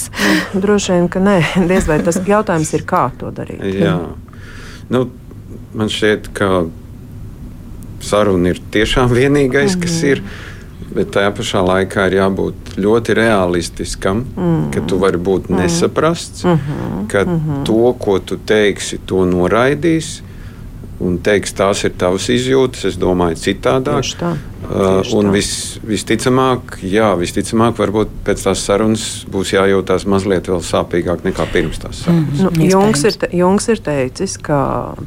Nu, droši vien, ka nē, diez vai tas jautājums ir, kā to darīt. Jā. Nu, man šķiet, ka saruna ir tiešām vienīgais, mm kas mhm. ir. Bet tajā pašā laikā ir jābūt ļoti realistiskam, mm. ka tu vari būt mm. nesaprasts, mm -hmm. ka mm -hmm. to, ko tu teiksi, to noraidīs un teiks, tās ir tavas izjūtas, es domāju, citādāk. Uh, un vis, visticamāk, jā, visticamāk, varbūt pēc tās sarunas būs jājūtās mazliet vēl sāpīgāk nekā pirms tās sarunas. Mm, nu, Jungs, ir te, Jungs ir teicis, ka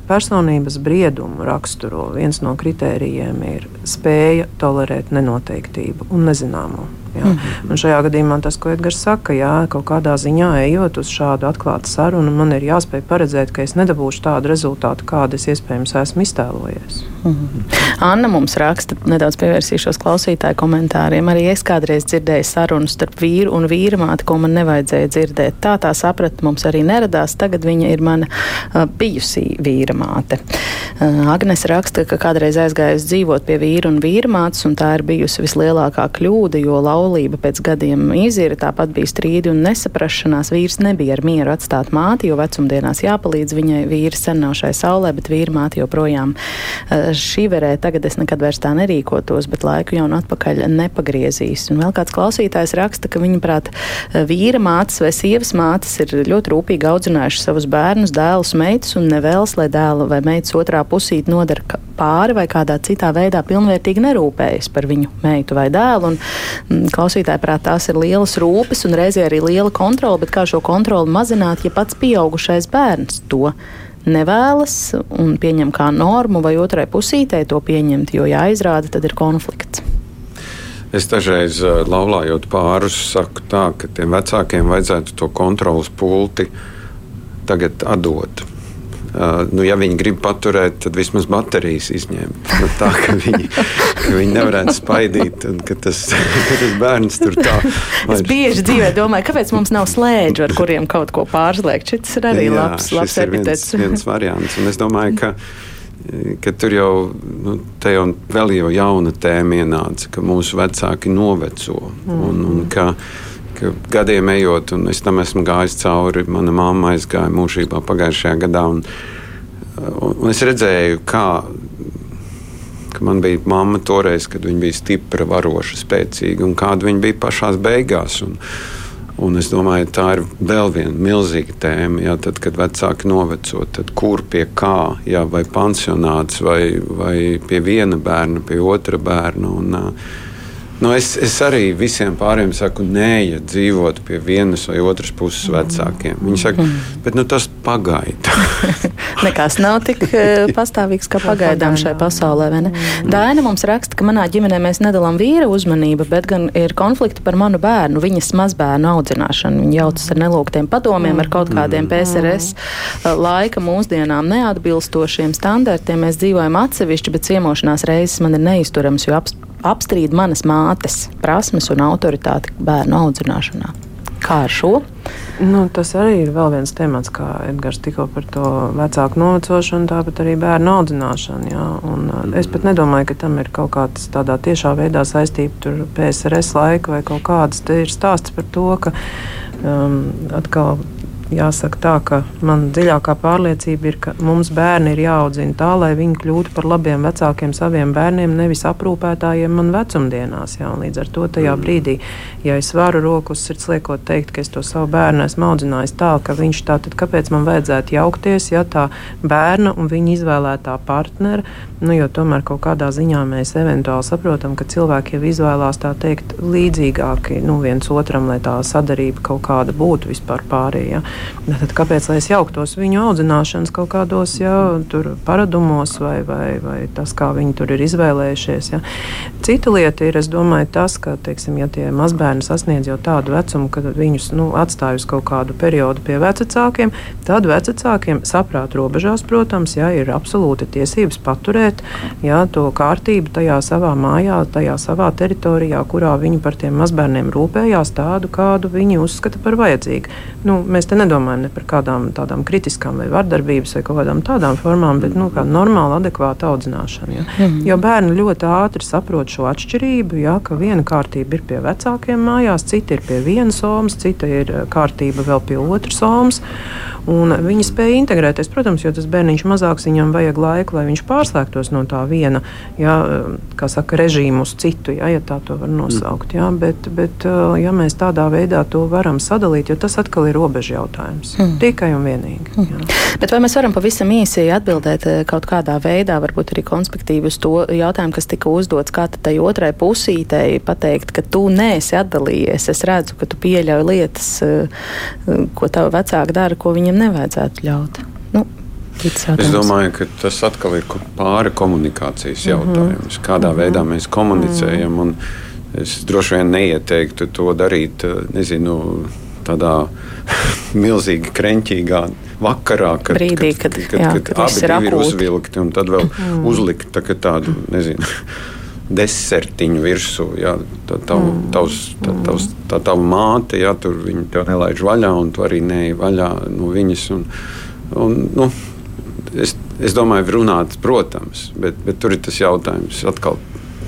personības briedumu raksturo viens no kritērijiem ir spēja tolerēt nenoteiktību un nezināmo. Jā. Mm -hmm. Un šajā gadījumā tas, ko Edgars saka, jā, kaut kādā ziņā ejot uz šādu atklātu sarunu, man ir jāspēj paredzēt, ka es nedabūšu tādu rezultātu, kādu es iespējams esmu iztēlojies. Mm. Anna mums raksta, nedaudz pievērsīšos klausītāju komentāriem. Arī es kādreiz dzirdēju sarunu starp vīru un vīru māti, ko man nevajadzēja dzirdēt. Tā tā sapratne mums arī neradās. Tagad viņa ir mana uh, bijusī vīra māte. Uh, Agnes raksta, ka kādreiz aizgājusi dzīvot pie vīra un vīra mātes, un tā ir bijusi vislielākā kļūda, jo laulība pēc gadiem izira, tāpat bija strīdi un nesaprašanās. Vīrs nebija ar mieru atstāt māti, jo vecumdienās jāpalīdz viņai. Vīrs sen nav šai saulē, bet vīra māte joprojām eh, šī verē. Tagad es nekad vairs tā nerīkotos, bet laiku jau nu atpakaļ nepagriezīs. Un vēl kāds klausītājs raksta, ka viņa prāt vīra mātes vai sievas mātes ir ļoti rūpīgi audzinājuši savus bērnus, dēlus, meitas un nevēlas, lai dēla vai meitas otrā pusīt nodara pāri vai kādā citā veidā pilnvērtīgi nerūpējas par viņu meitu vai dēlu. Un, mm, klausītāji prāt, tās ir lielas rūpes un reizē arī liela kontrola, bet kā šo kontroli mazināt, ja pats pieaugušais bērns to nevēlas un pieņem kā normu, vai otrai pusītē to pieņemt, jo jāizrāda, tad ir konflikts. Es dažreiz uh, laulājot pārus, saku tā, ka tiem vecākiem vajadzētu to kontrolas pulti tagad atdot. Uh, nu, ja viņi grib paturēt, tad vismaz baterijas izņemt. Nu, tā ka viņi, ka viņi nevarētu spaidīt, un ka tas, ka tas bērns tur tā. Vairs... Es bieži dzīvē domāju, kāpēc mums nav slēdžu, ar kuriem kaut ko pārslēgt. Šis ir arī Jā, labs, labs epitets. Viens, viens variants, un es domāju, ka ka tur jau, nu, jau vēl jau jauna tēma ienāca, ka mūsu vecāki noveco. Mm. Un, un ka, ka gadiem ejot, un es tam esmu gājis cauri, mana mamma aizgāja mūžībā pagājušajā gadā. Un, un es redzēju, kā man bija mamma toreiz, kad viņa bija stipra, varoša, spēcīga, un kāda viņa bija pašā beigās. Un, Un es domāju, tā ir vēl viena milzīga tēma. Jā, tad, kad vecāki noveco, tad kur pie kā, jā, vai pansionāts, vai, vai pie viena bērna, pie otra bērna. Un, uh, Nu, es, es arī visiem pārējiem saku, neiet dzīvot pie vienas vai otras puses mm. vecākiem. Viņi saka, mm. bet nu, tas pagaida. Nekas nav tik eh, pastāvīgs kā pagaidām šai pasaulē. Mm. Daina mums raksta, ka manā ģimenē mēs nedalām vīra uzmanību, bet gan ir konflikti par manu bērnu, viņas mazbērnu audzināšanu. Viņa jaucas ar nelūgtiem padomiem, ar kaut kādiem PSRS eh, laika mūsdienām neatbilstošiem standartiem. Mēs dzīvojam atsevišķi, bet ciemošanās reizes man ir neizturams, jo apstākļi apstrīd manas mātes prasmes un autoritāti bērnu audzināšanā. Kā ar šo? Nu, tas arī ir vēl viens temats, kā Edgars tikko par to vecāku novecošanu, tāpat arī bērnu audzināšanu. Jā. Un, uh, es pat nedomāju, ka tam ir kaut kāds tādā tiešā veidā saistība ar PSRS laiku vai kaut kādas. Te ir stāsts par to, ka um, atkal jāsaka tā, ka man dziļākā pārliecība ir, ka mums bērni ir jāaudzina tā, lai viņi kļūtu par labiem vecākiem saviem bērniem, nevis aprūpētājiem man vecumdienās. Jā, līdz ar to tajā mm. brīdī, ja es varu roku uz sirds liekot teikt, ka es to savu bērnu esmu audzinājis tā, ka viņš tā, tad kāpēc man vajadzētu jaukties, ja tā bērna un viņa izvēlētā partnera, nu, jo tomēr kaut kādā ziņā mēs eventuāli saprotam, ka cilvēki jau izvēlās tā teikt līdzīgāki nu, viens otram, lai tā sadarība kaut kāda būtu vispār pārējā. Tad kāpēc es jauktos viņu audzināšanas kaut kādos jā, paradumos vai, vai, vai tas, kā viņi tur ir izvēlējušies? Jā. Cita lieta ir, domāju, tas, ka, teiksim, ja tie mazbērni sasniedz jau tādu vecumu, ka viņus nu, atstāj uz kaut kādu periodu pie vecākiem, tad vecākiem saprāt robežās, protams, jā, ir absolūti tiesības paturēt jā, to kārtību tajā savā mājā, tajā savā teritorijā, kurā viņi par tiem mazbērniem rūpējās, tādu, kādu viņi uzskata par vajadzīgu. Nu, mēs te nedomājam ne par kādām tādām kritiskām vai vardarbības vai kaut kādām tādām formām, bet nu, kā normāla, adekvāta audzināšana. Ja? Mm. Jo bērni ļoti ātri saprot šo atšķirību, ja, ka viena kārtība ir pie vecākiem mājās, cita ir pie vienas somas, cita ir kārtība vēl pie otras somas. Viņi spēja integrēties, protams, jo tas bērniņš mazāks, viņam vajag laiku, lai viņš pārslēgtos no tā viena, ja, kā saka, režīmu uz citu, ja, ja tā to var nosaukt. Ja, bet, bet ja mēs tādā veidā to varam sadalīt, jo tas atkal ir robeža jautājums jautājums. Mm. Tikai un vienīgi. Mm. Bet vai mēs varam pavisam īsi atbildēt eh, kaut kādā veidā, varbūt arī konspektīvi uz to jautājumu, kas tika uzdots, kā tai otrai pusītei pateikt, ka tu neesi atdalījies. Es redzu, ka tu pieļauj lietas, eh, ko tavi vecāki dara, ko viņiem nevajadzētu ļaut. Nu, Es domāju, ka tas atkal ir pāri komunikācijas mhm. jautājums. Kādā mm -hmm. veidā mēs komunicējam. Mm -hmm Es droši vien neieteiktu to darīt nezinu, tādā milzīgi krenķīgā vakarā, kad, Brīdī, kad, kad, kad, jā, kad, kad abi ir, ir uzvilkti un tad vēl mm. uzlikt tā, tādu nezinu. Desertiņu virsū, jā, tā tava, mm. tavs, tā, tavs, tā tava māte, jā, tur viņa tev nelaiž vaļā, un tu arī neej vaļā no viņas. Un, un, nu, es, es domāju, runāt, protams, bet, bet tur ir tas jautājums atkal.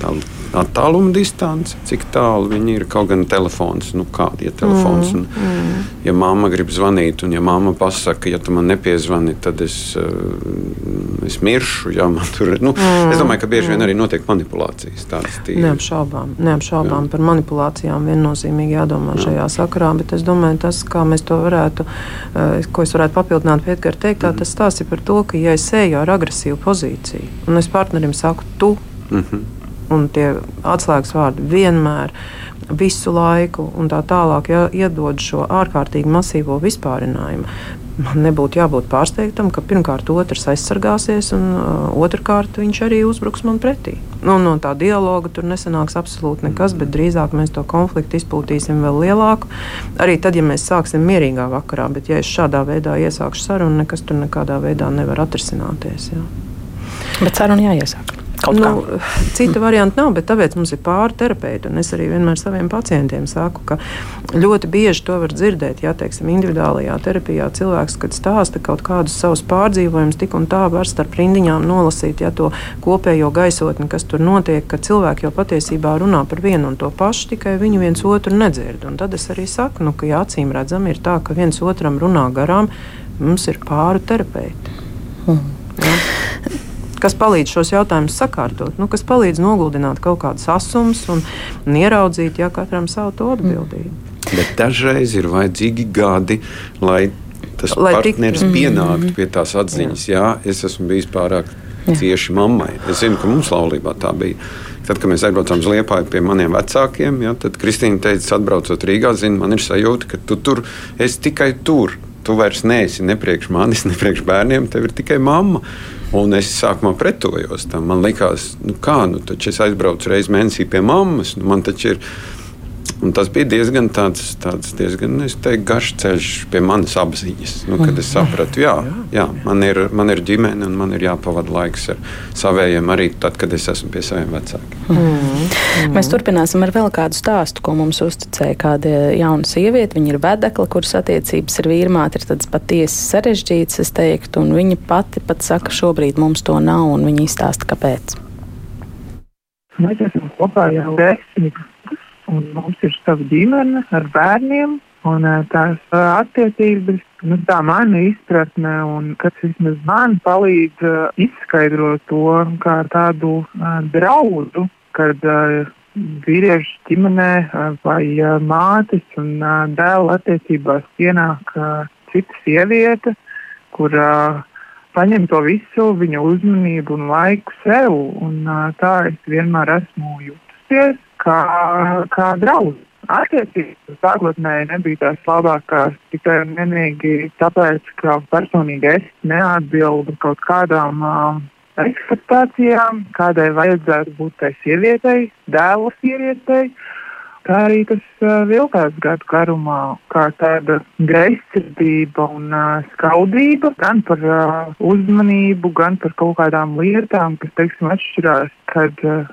Tā, attāluma distance, cik tālu viņi ir. Kaut gan telefons, nu kāda ir telefons. Mm, un, mm. Ja mamma grib zvanīt, un ja mamma pasaka, ja tu man nepiezvani, tad es, uh, es miršu. Jā, tur, nu, mm, es domāju, ka bieži mm. vien arī notiek manipulācijas. Neapšaubām, neapšaubām par manipulācijām viennozīmīgi jādomā jā. šajā sakarā, bet es domāju, tas, kā mēs to varētu, uh, ko es varētu papildināt Edgara teiktā, mm. tas stāsta par to, ka ja es eju ar agresīvu pozīciju, un es partnerim saku tu, mm -hmm un tie atslēgas vārdi vienmēr, visu laiku un tā tālāk, ja iedod šo ārkārtīgi masīvo vispārinājumu. Man nebūtu jābūt pārsteigtam, ka pirmkārt otrs aizsargāsies, un uh, otrkārt viņš arī uzbruks man pretī. Nu, no tā dialoga tur nesanāks absolūti nekas, bet drīzāk mēs to konfliktu izpūtīsim vēl lielāku. Arī tad, ja mēs sāksim mierīgā vakarā, bet ja es šādā veidā iesākšu sarunu, nekas tur nekādā veidā nevar atrisināties. Jā. Bet saruna jāiesāk. Nu, cita varianta nav, bet tāpēc mums ir pāri terapeiti. Es arī vienmēr saviem pacientiem saku, ka ļoti bieži to var dzirdēt. Ja teiksim, individuālajā terapijā cilvēks, kad stāsta kaut kādus savus pārdzīvojumus, tik un tā var starp rindiņām nolasīt ja, to kopējo gaisotni, kas tur notiek, ka cilvēki jau patiesībā runā par vienu un to pašu, tikai viņi viens otru nedzird. Un tad es arī saku, nu, ka ja acīm redzam, ir tā, ka viens otram runā garām, mums ir pāri terapeiti. Hmm. Ja? Kas palīdz šos jautājumus sakārtot, nu, kas palīdz noguldināt kaut kādas asumas un, un ieraudzīt, ja katram savu to atbildību. Mm. Bet dažreiz ir vajadzīgi gadi, lai tas lai partneris tik... pienāktu mm. pie tās atziņas, jā, es esmu bijis pārāk jā. cieši mammai. Es zinu, ka mums laulībā tā bija. Tad, kad mēs aizbraucām uz Liepāju pie maniem vecākiem, ja, tad Kristīna teica, atbraucot Rīgā, zina, man ir sajūta, ka tu tur esi tikai tur. Tu vairs neesi ne priekš manis, ne priekš bērniem, tev ir tikai mamma. Un es sākumā pretojos tam. Man liekas, nu kā, nu taču es aizbraucu reizi mēnesī pie mammas. Nu, man taču ir Un tas bija diezgan, tāds, tāds diezgan teiktu, garš ceļš pie manas apziņas. Nu, kad es sapratu, jā, jā man, ir, man ir ģimene un man ir jāpavada laiks ar saviem arī tad, kad es esmu pie saviem vecākiem. Mm. Mm. Mēs turpināsim ar vēl kādu stāstu, ko mums uzticēja kāda jauna sieviete. Viņa ir vedekla, kuras attiecības ar vīrmāti ir tādas patiesi sarežģītas, es teiktu, un viņa pati pat saka, šobrīd mums to nav, un viņa izstāsta, kāpēc. Mēs esam kopā jau desmit un mums ir sava ģimene ar bērniem. Un tās attiecības, nu, tā mana izpratne, un kas vismaz man palīdz uh, izskaidrot to kā tādu uh, draudu, kad uh, vīriešu ģimenē vai mātes un dēla attiecībās ienāk uh, cita sieviete, kur paņem to visu viņa uzmanību un laiku sev. Un, tā es vienmēr esmu jutusies kā, kā draugs. Attiecības sākotnēji nebija tās labākās tikai un vienīgi tāpēc, ka personīgi es neatbildu kaut kādām uh, ekspektācijām, kādai vajadzētu būt tai sievietei, dēla sievietei. Tā arī tas uh, vilkās gadu garumā, kā tāda greizsirdība un uh, skaudība gan par uh, uzmanību, gan par kaut kādām lietām, kas, teiksim, atšķirās, kad uh,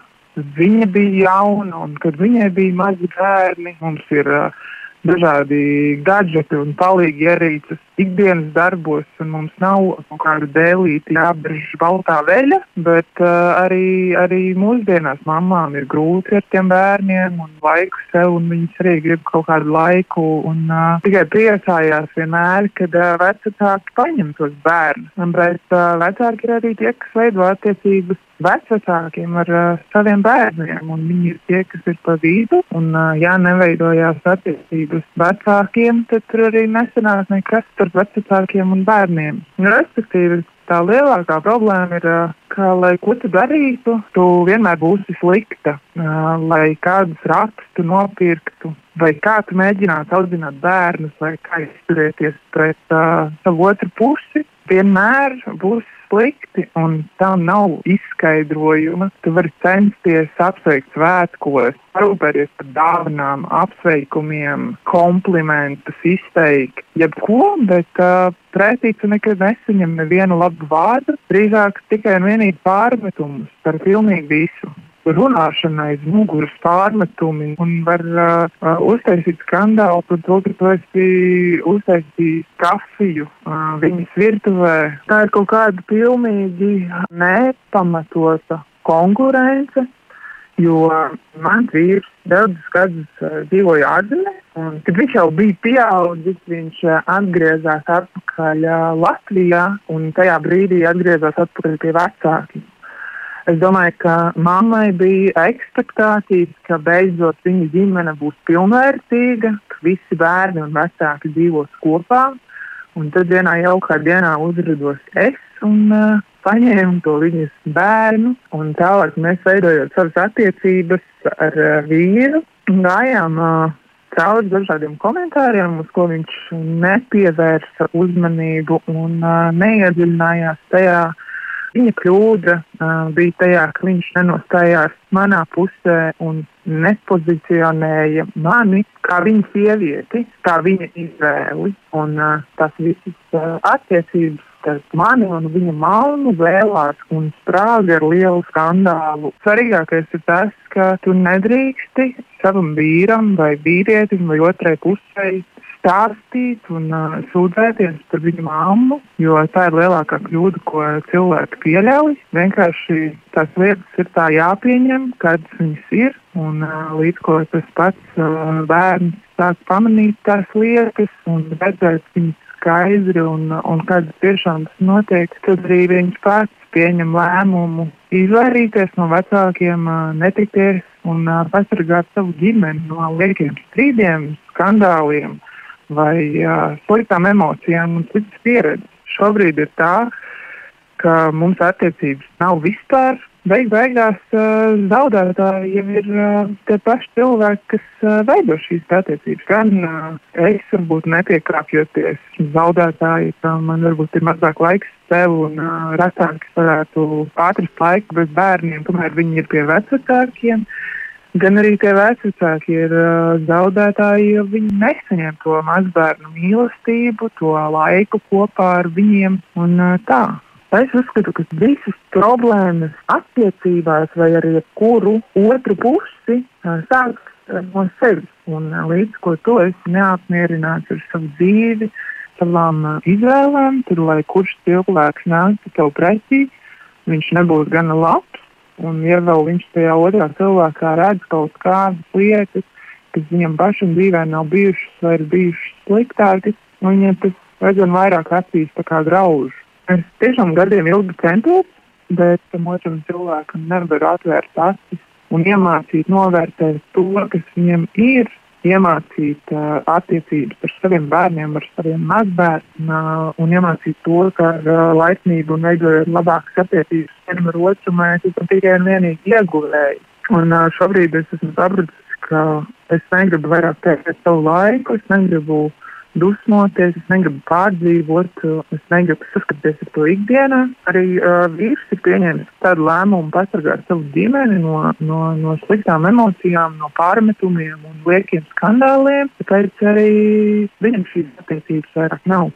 viņa bija jauna un kad viņai bija mazi bērni. Mums ir uh, dažādi gadgeti un palīgi ierīces ikdienas darbos, mums nav kaut kāda dēlīta jābrž baltā veļa, bet uh, arī, arī mūsdienās mamām ir grūti ar tiem bērniem un laiku sev, un viņas arī grib kaut kādu laiku, un uh, tikai priecājās vienmēr, kad uh, vecāki paņem tos bērnus. Bet uh, vecāki ir arī tie, kas veido attiecības vecākiem ar uh, saviem bērniem. Viņi ir tie, kas ir pa vidu. Un, uh, ja neveidojās attiecības vecākiem, tad tur arī nesanāk nekas starp vecākiem un bērniem. Respektīvi, tā lielākā problēma ir, uh, ka, lai ko tu darītu, tu vienmēr būsi slikta. Uh, lai kādus rakstus nopirktu, vai kā tu mēģinātu audzināt bērnus, vai kā izturēties pret uh, savu otru pusi, vienmēr būs slikti, un tam nav izskaidrojuma. Tu vari censties apsveikt svētkos, parūpēties par dāvanām, apsveikumiem, komplimentus izteikt, jebko, bet uh, pretī tu nekad nesaņem nevienu labu vārdu, drīzāk tikai un vienīgi pārmetumus par pilnīgi visu runāšana aiz muguras pārmetumi un var uh, uztaisīt skandālu par to, ka tu esi uztaisījis kafiju uh, viņas virtuvē. Tā ir kaut kāda pilnīgi nepamatota konkurence. Jo mans vīrs daudzus gadus dzīvoja ārzemēs, un kad viņš jau bija pieaudzis, viņš atgriezās atpakaļ Latvijā, un tajā brīdī atgriezās atpakaļ pie vecākiem. Es domāju, ka mammai bija ekspektācijas, ka beidzot viņa ģimene būs pilnvērtīga, ka visi bērni un vecāki dzīvos kopā. Un tad vienā jaukā dienā uzrados es un uh, paņēmu to viņas bērnu. Tālāk mēs veidojot savas attiecības ar uh, vīru un gājām uh, cauri dažādiem komentāriem, uz ko viņš nepievērsa uzmanību un uh, neiedziļinājās tajā Viņa kļūda uh, bija tajā, ka viņš nenostājās manā pusē un nepozicionēja mani kā viņa sievieti, kā viņa izvēli. Un uh, tas visas uh, attiecības starp mani un viņa malnu vēlās un sprāga ar lielu skandālu. Svarīgākais ir tas, ka tu nedrīksti savam vīram vai vīrietim vai otrai pusē stāstīt un uh, sūdzēties par viņu mammu, jo tā ir lielākā kļūda, ko cilvēki pieļauj. Vienkārši tās lietas ir tā jāpieņem, kādas viņas ir. Un, uh, līdz ko tas pats uh, bērns sāk pamanīt tās lietas un redzēt viņas skaidri un, un kad tiešām tas notiek, tad arī viņš pats pieņem lēmumu izvairīties no vecākiem, netikties un pasargāt savu ģimeni no liekiem strīdiem, skandāliem vai uh, sliktām emocijām un sliktas pieredzes. Šobrīd ir tā, ka mums attiecības nav vispār. Beig beigās uh, zaudētāji jau ir uh, tie paši cilvēki, kas uh, veido šīs attiecības. Gan uh, es varbūt nepiekāpjoties zaudētāji, ka man varbūt ir mazāk laiks sev un uh, retāk es varētu ātrast laiku bez bērniem, kamēr viņi ir pie vecākiem. Uh, gan arī tie vecāki ir uh, zaudētāji, jo viņi nesaņem to mazbērnu mīlestību, to laiku kopā ar viņiem. Un, uh, tā. Es uzskatu, ka visas problēmas attiecībās vai arī kuru otru pusi uh, sākas no sevis. Un, līdz ko tu esi neapmierināts ar savu dzīvi, savām izvēlēm, tad lai kurš cilvēks nāktu tev pretī, viņš nebūs gana labs Un, ja vēl viņš tajā otrā cilvēkā redz kaut kādas lietas, kas viņam pašam dzīvē nav bijušas vai ir bijušas sliktākas, nu, viņam tas aizvien vairāk acīs grauž. Es tiešām gadiem ilgi centos, bet tam otram cilvēkam nevaru atvērt acis un iemācīt novērtēt to, kas viņam ir iemācīt uh, attiecības ar saviem bērniem, ar saviem mazbērniem uh, un iemācīt to, ka ar uh, laipnību un veidojot labākas attiecības vienam ar otru, mēs esam tikai un vienīgi ieguvēji. Un uh, šobrīd es esmu sapratis, ka es negribu vairāk tērēt savu laiku, es negribu uh, dusmoties, es negribu pārdzīvot, es negribu saskaties ar to ikdienā. Arī uh, vīrs ir pieņēmis tādu lēmumu pasargāt savu ģimeni no, no, no sliktām emocijām, no pārmetumiem un liekiem skandāliem. Tāpēc arī viņam šīs attiecības vairāk nav.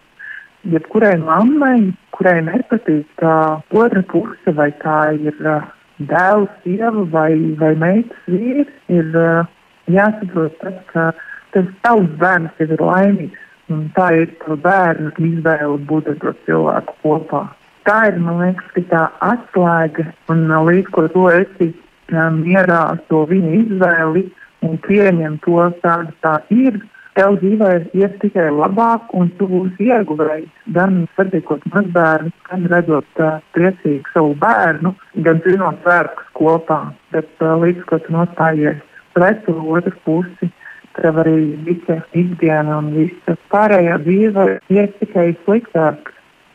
Jebkurai mammai, kurai nepatīk tā otra puse, vai tā ir uh, dēls, sieva vai, vai meitas vīrs, ir uh, jāsaprot tas, ka tas tavs bērns ir laimīgs. Un tā ir tā bērna izvēle būt ar to cilvēku kopā. Tā ir, liekas, tā atslēga, un līdz ko to esi mierā ar to viņa izvēli un pieņem to, kāda tā ir, tev dzīvē ies tikai labāk, un tu būsi ieguvējis. Gan satiekot mazbērnu, gan redzot uh, priecīgu savu bērnu, gan zinot svētkus kopā. Bet uh, līdz ko tu nostājies pret otru pusi, tev arī visa ikdiena un visa pārējā dzīve ies tikai sliktāk.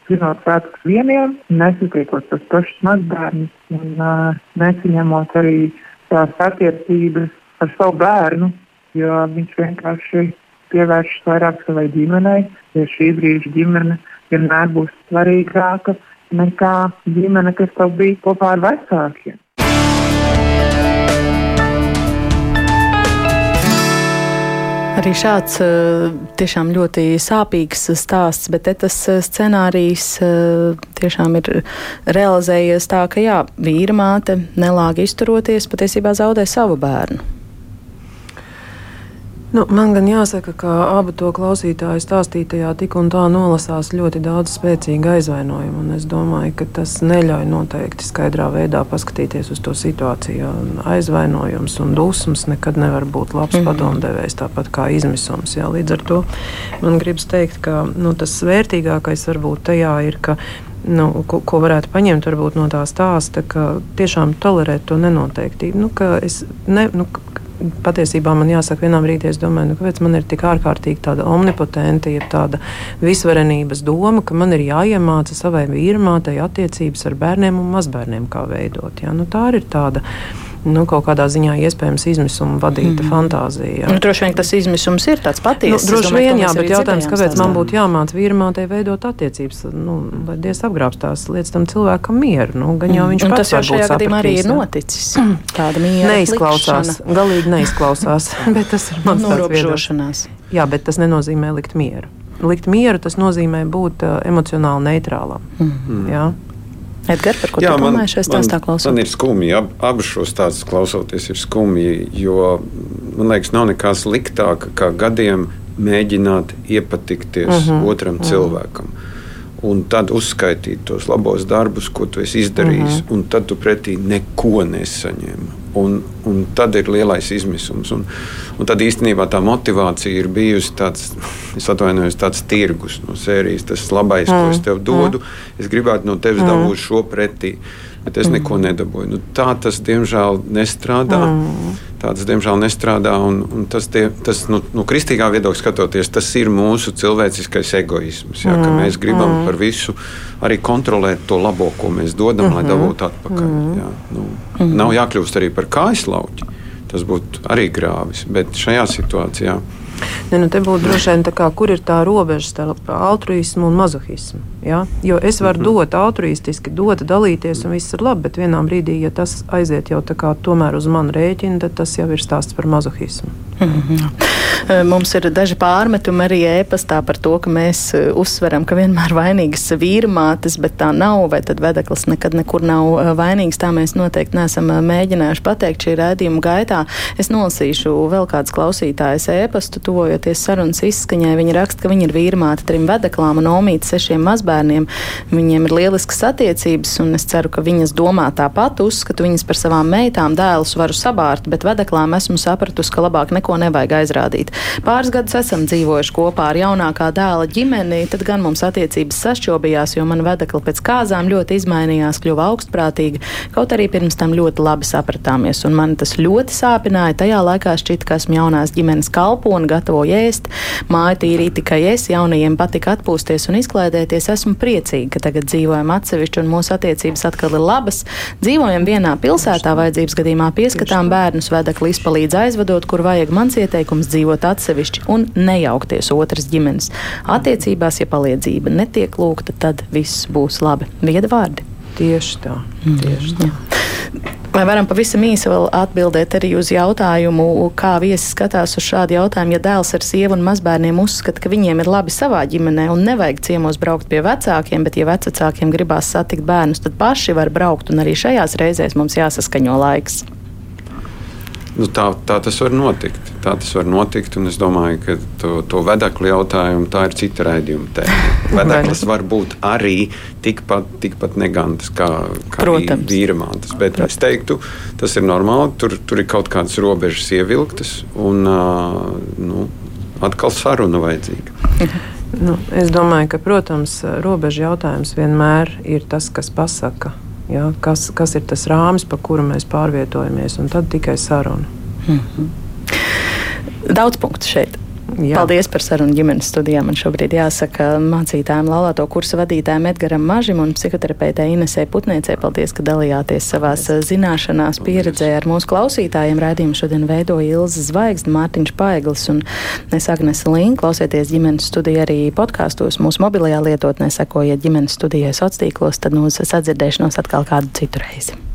Zinot svētkus vieniem, nesatiekot tos pašus mazbērnus un uh, nesaņemot arī tās attiecības ar savu bērnu, jo viņš vienkārši pievēršas vairāk savai ģimenei, jo šī brīža ģimene vienmēr būs svarīgāka nekā ģimene, kas tev bija kopā ar vecākiem. Arī šāds eh, tiešām ļoti sāpīgs stāsts, bet tas eh, scenārijs eh, tiešām ir realizējies tā, ka jā, vīra māte nelāgi izturoties, patiesībā zaudē savu bērnu. Nu, man gan jāsaka, ka abu to klausītāju stāstītajā tik un tā nolasās ļoti daudz spēcīgu aizvainojumu. Es domāju, ka tas neļauj noteikti skaidrā veidā paskatīties uz to situāciju. Aizvainojums un dusmas nekad nevar būt labs mm -hmm. padomdevējs, tāpat kā izmisums. Jā. Līdz ar to man gribas teikt, ka nu, tas vērtīgākais varbūt tajā ir, ka nu, ko, ko varētu paņemt varbūt, no tā stāsta, ka tiešām tolerēt to nenoteiktību. Nu, ne, nu, patiesībā man jāsaka, vienā brīdī es domāju, nu, kāpēc man ir tik ārkārtīgi tāda omnipotenta, jeb tāda visvarenības doma, ka man ir jāiemāca savai vīrmātei attiecības ar bērniem un mazbērniem, kā veidot. Ja? Nu, tā ir tāda nu, kaut kādā ziņā iespējams izmisuma vadīta mm. fantāzija. Nu, droši vien tas izmisums ir tāds patiesas. Nu, droši vien, jā, bet jautājums, kāpēc man būtu jāmāca vīrmātei veidot attiecības, nu, lai Dievs apgrābstās lietas tam cilvēkam mieru. Nu, gan jau viņš mm. tas jau šajā gadījumā arī ir noticis. Tāda miera neizklausās, likšana. galīgi neizklausās, bet tas ir mans norobežošanās. Jā, bet tas nenozīmē likt mieru. Likt mieru tas nozīmē būt uh, emocionāli neitrālam. Mm. Jā? Edgars, par ko Jā, tu domā šajā stāstā klausoties? Man ir skumji, ab, abus šos stāstus klausoties ir skumji, jo man liekas, nav nekā sliktāka kā gadiem mēģināt iepatikties uh mhm, -huh, otram uh mhm. -huh. cilvēkam. Un tad uzskaitīt tos labos darbus, ko tu esi izdarījis, uh mhm. -huh. un tad tu pretī neko nesaņem. Un, un tad ir lielais izmisums. Un, un tad īstenībā tā motivācija ir bijusi tāds, atvainojos, tāds tirgus no sērijas. Tas labais, mm. ko es tev dodu, mm. es gribētu no tevis mm. dabūt šo pretī, bet es mm. neko nedabūju. Nu, tā tas diemžēl nestrādā. Mm. Tā tas diemžēl nestrādā. Un, un tas, tie, tas nu, no kristīgā viedokļa skatoties, tas ir mūsu cilvēciskais egoisms. Jā, mm. Mēs gribam mm. par visu arī kontrolēt to labo, ko mēs dodam, mm -hmm. lai mhm. dabūtu atpakaļ. Mm. Jā, nu, mm -hmm. Nav jākļūst arī par kājaslauķi. Tas būtu arī grāvis, bet šajā situācijā. Ne, nu te būtu droši vien tā, kā, kur ir tā robeža starp altruismu un mazohismu. Ja? Jo es varu mm -hmm. dot altruistiski, dot, dalīties, un viss ir labi, bet vienā brīdī, ja tas aiziet jau tā kā tomēr uz manu rēķinu, tad tas jau ir stāsts par mazohismu. Mm -hmm. Mums ir daži pārmetumi arī ēpastā par to, ka mēs e, uzsveram, ka vienmēr vainīgas vīrmātes, bet tā nav, vai tad vedeklis nekad nekur nav e, vainīgs. Tā mēs noteikti neesam mēģinājuši pateikt šī rēdījuma gaitā. Es nolasīšu vēl kādas klausītājas ēpastu, tuvojoties sarunas izskaņai. Viņa raksta, ka viņa ir vīrmāte trim vedeklām un omīte sešiem mazbērniem. Viņiem ir lieliskas attiecības, un es ceru, ka viņas domā tāpat, uzskatu viņas par savām meitām, dēlus varu sabārt, bet vedeklām esmu sapratusi, ka labāk neko nevajag aizrādīt. Pāris gadus esam dzīvojuši kopā ar jaunākā dēla ģimeni, tad gan mums attiecības sašķobījās, jo man vedekli pēc kāzām ļoti izmainījās, kļuva augstprātīga, kaut arī pirms tam ļoti labi sapratāmies, un man tas ļoti sāpināja. Tajā laikā šķita, ka esmu jaunās ģimenes kalpone, gatavoju ēst, māju tīrīt tikai es, jaunajiem patika atpūsties un izklaidēties. Esmu priecīga, ka tagad dzīvojam atsevišķi un mūsu attiecības atkal ir labas. Dzīvojam vienā pilsētā, vajadzības gadījumā pieskatām bērnus, vedekli izpalīdz aizvedot, kur vajag mans ieteikums dzīvot atsevišķi un nejaukties otras ģimenes attiecībās. Ja palīdzība netiek lūgta, tad viss būs labi. Vieda vārdi. Tieši tā. Mm. Tieši tā. Vai varam pavisam īsi vēl atbildēt arī uz jautājumu, kā viesis skatās uz šādu jautājumu, ja dēls ar sievu un mazbērniem uzskata, ka viņiem ir labi savā ģimenē un nevajag ciemos braukt pie vecākiem, bet ja vecākiem gribās satikt bērnus, tad paši var braukt un arī šajās reizēs mums jāsaskaņo laiks. Nu, tā, tā tas var notikt. Tā tas var notikt. Es domāju, ka to, to vedekli jautājumu tā ir cita raidījuma tēma. Vedeklis var būt arī tikpat, tikpat negants kā, kā vīramātes. Bet Protams. es teiktu, tas ir normāli. Tur, tur ir kaut kādas robežas ievilktas. Un, nu, atkal saruna vajadzīga. Nu, es domāju, ka, protams, robeža jautājums vienmēr ir tas, kas pasaka, ja, kas, kas ir tas rāmis, pa kuru mēs pārvietojamies, un tad tikai saruna. Mm -hmm. Daudz punktu šeit. Jā. Paldies par sarunu ģimenes studijām. Man šobrīd jāsaka mācītājiem, laulāto kursu vadītājiem Edgaram Mažim un psihoterapeitei Inesē Putniecei. Paldies, ka dalījāties savās paldies. zināšanās, pieredzē ar mūsu klausītājiem. Raidījumu šodien veidoja Ilza Zvaigzne, Mārtiņš Paeglis un es Agnese Link. Klausieties ģimenes studiju arī podkāstos mūsu mobilajā lietotnē, sekojiet ģimenes studijai sociālos tīklos, tad mūsu sadzirdēšanos atkal kādu citu reizi.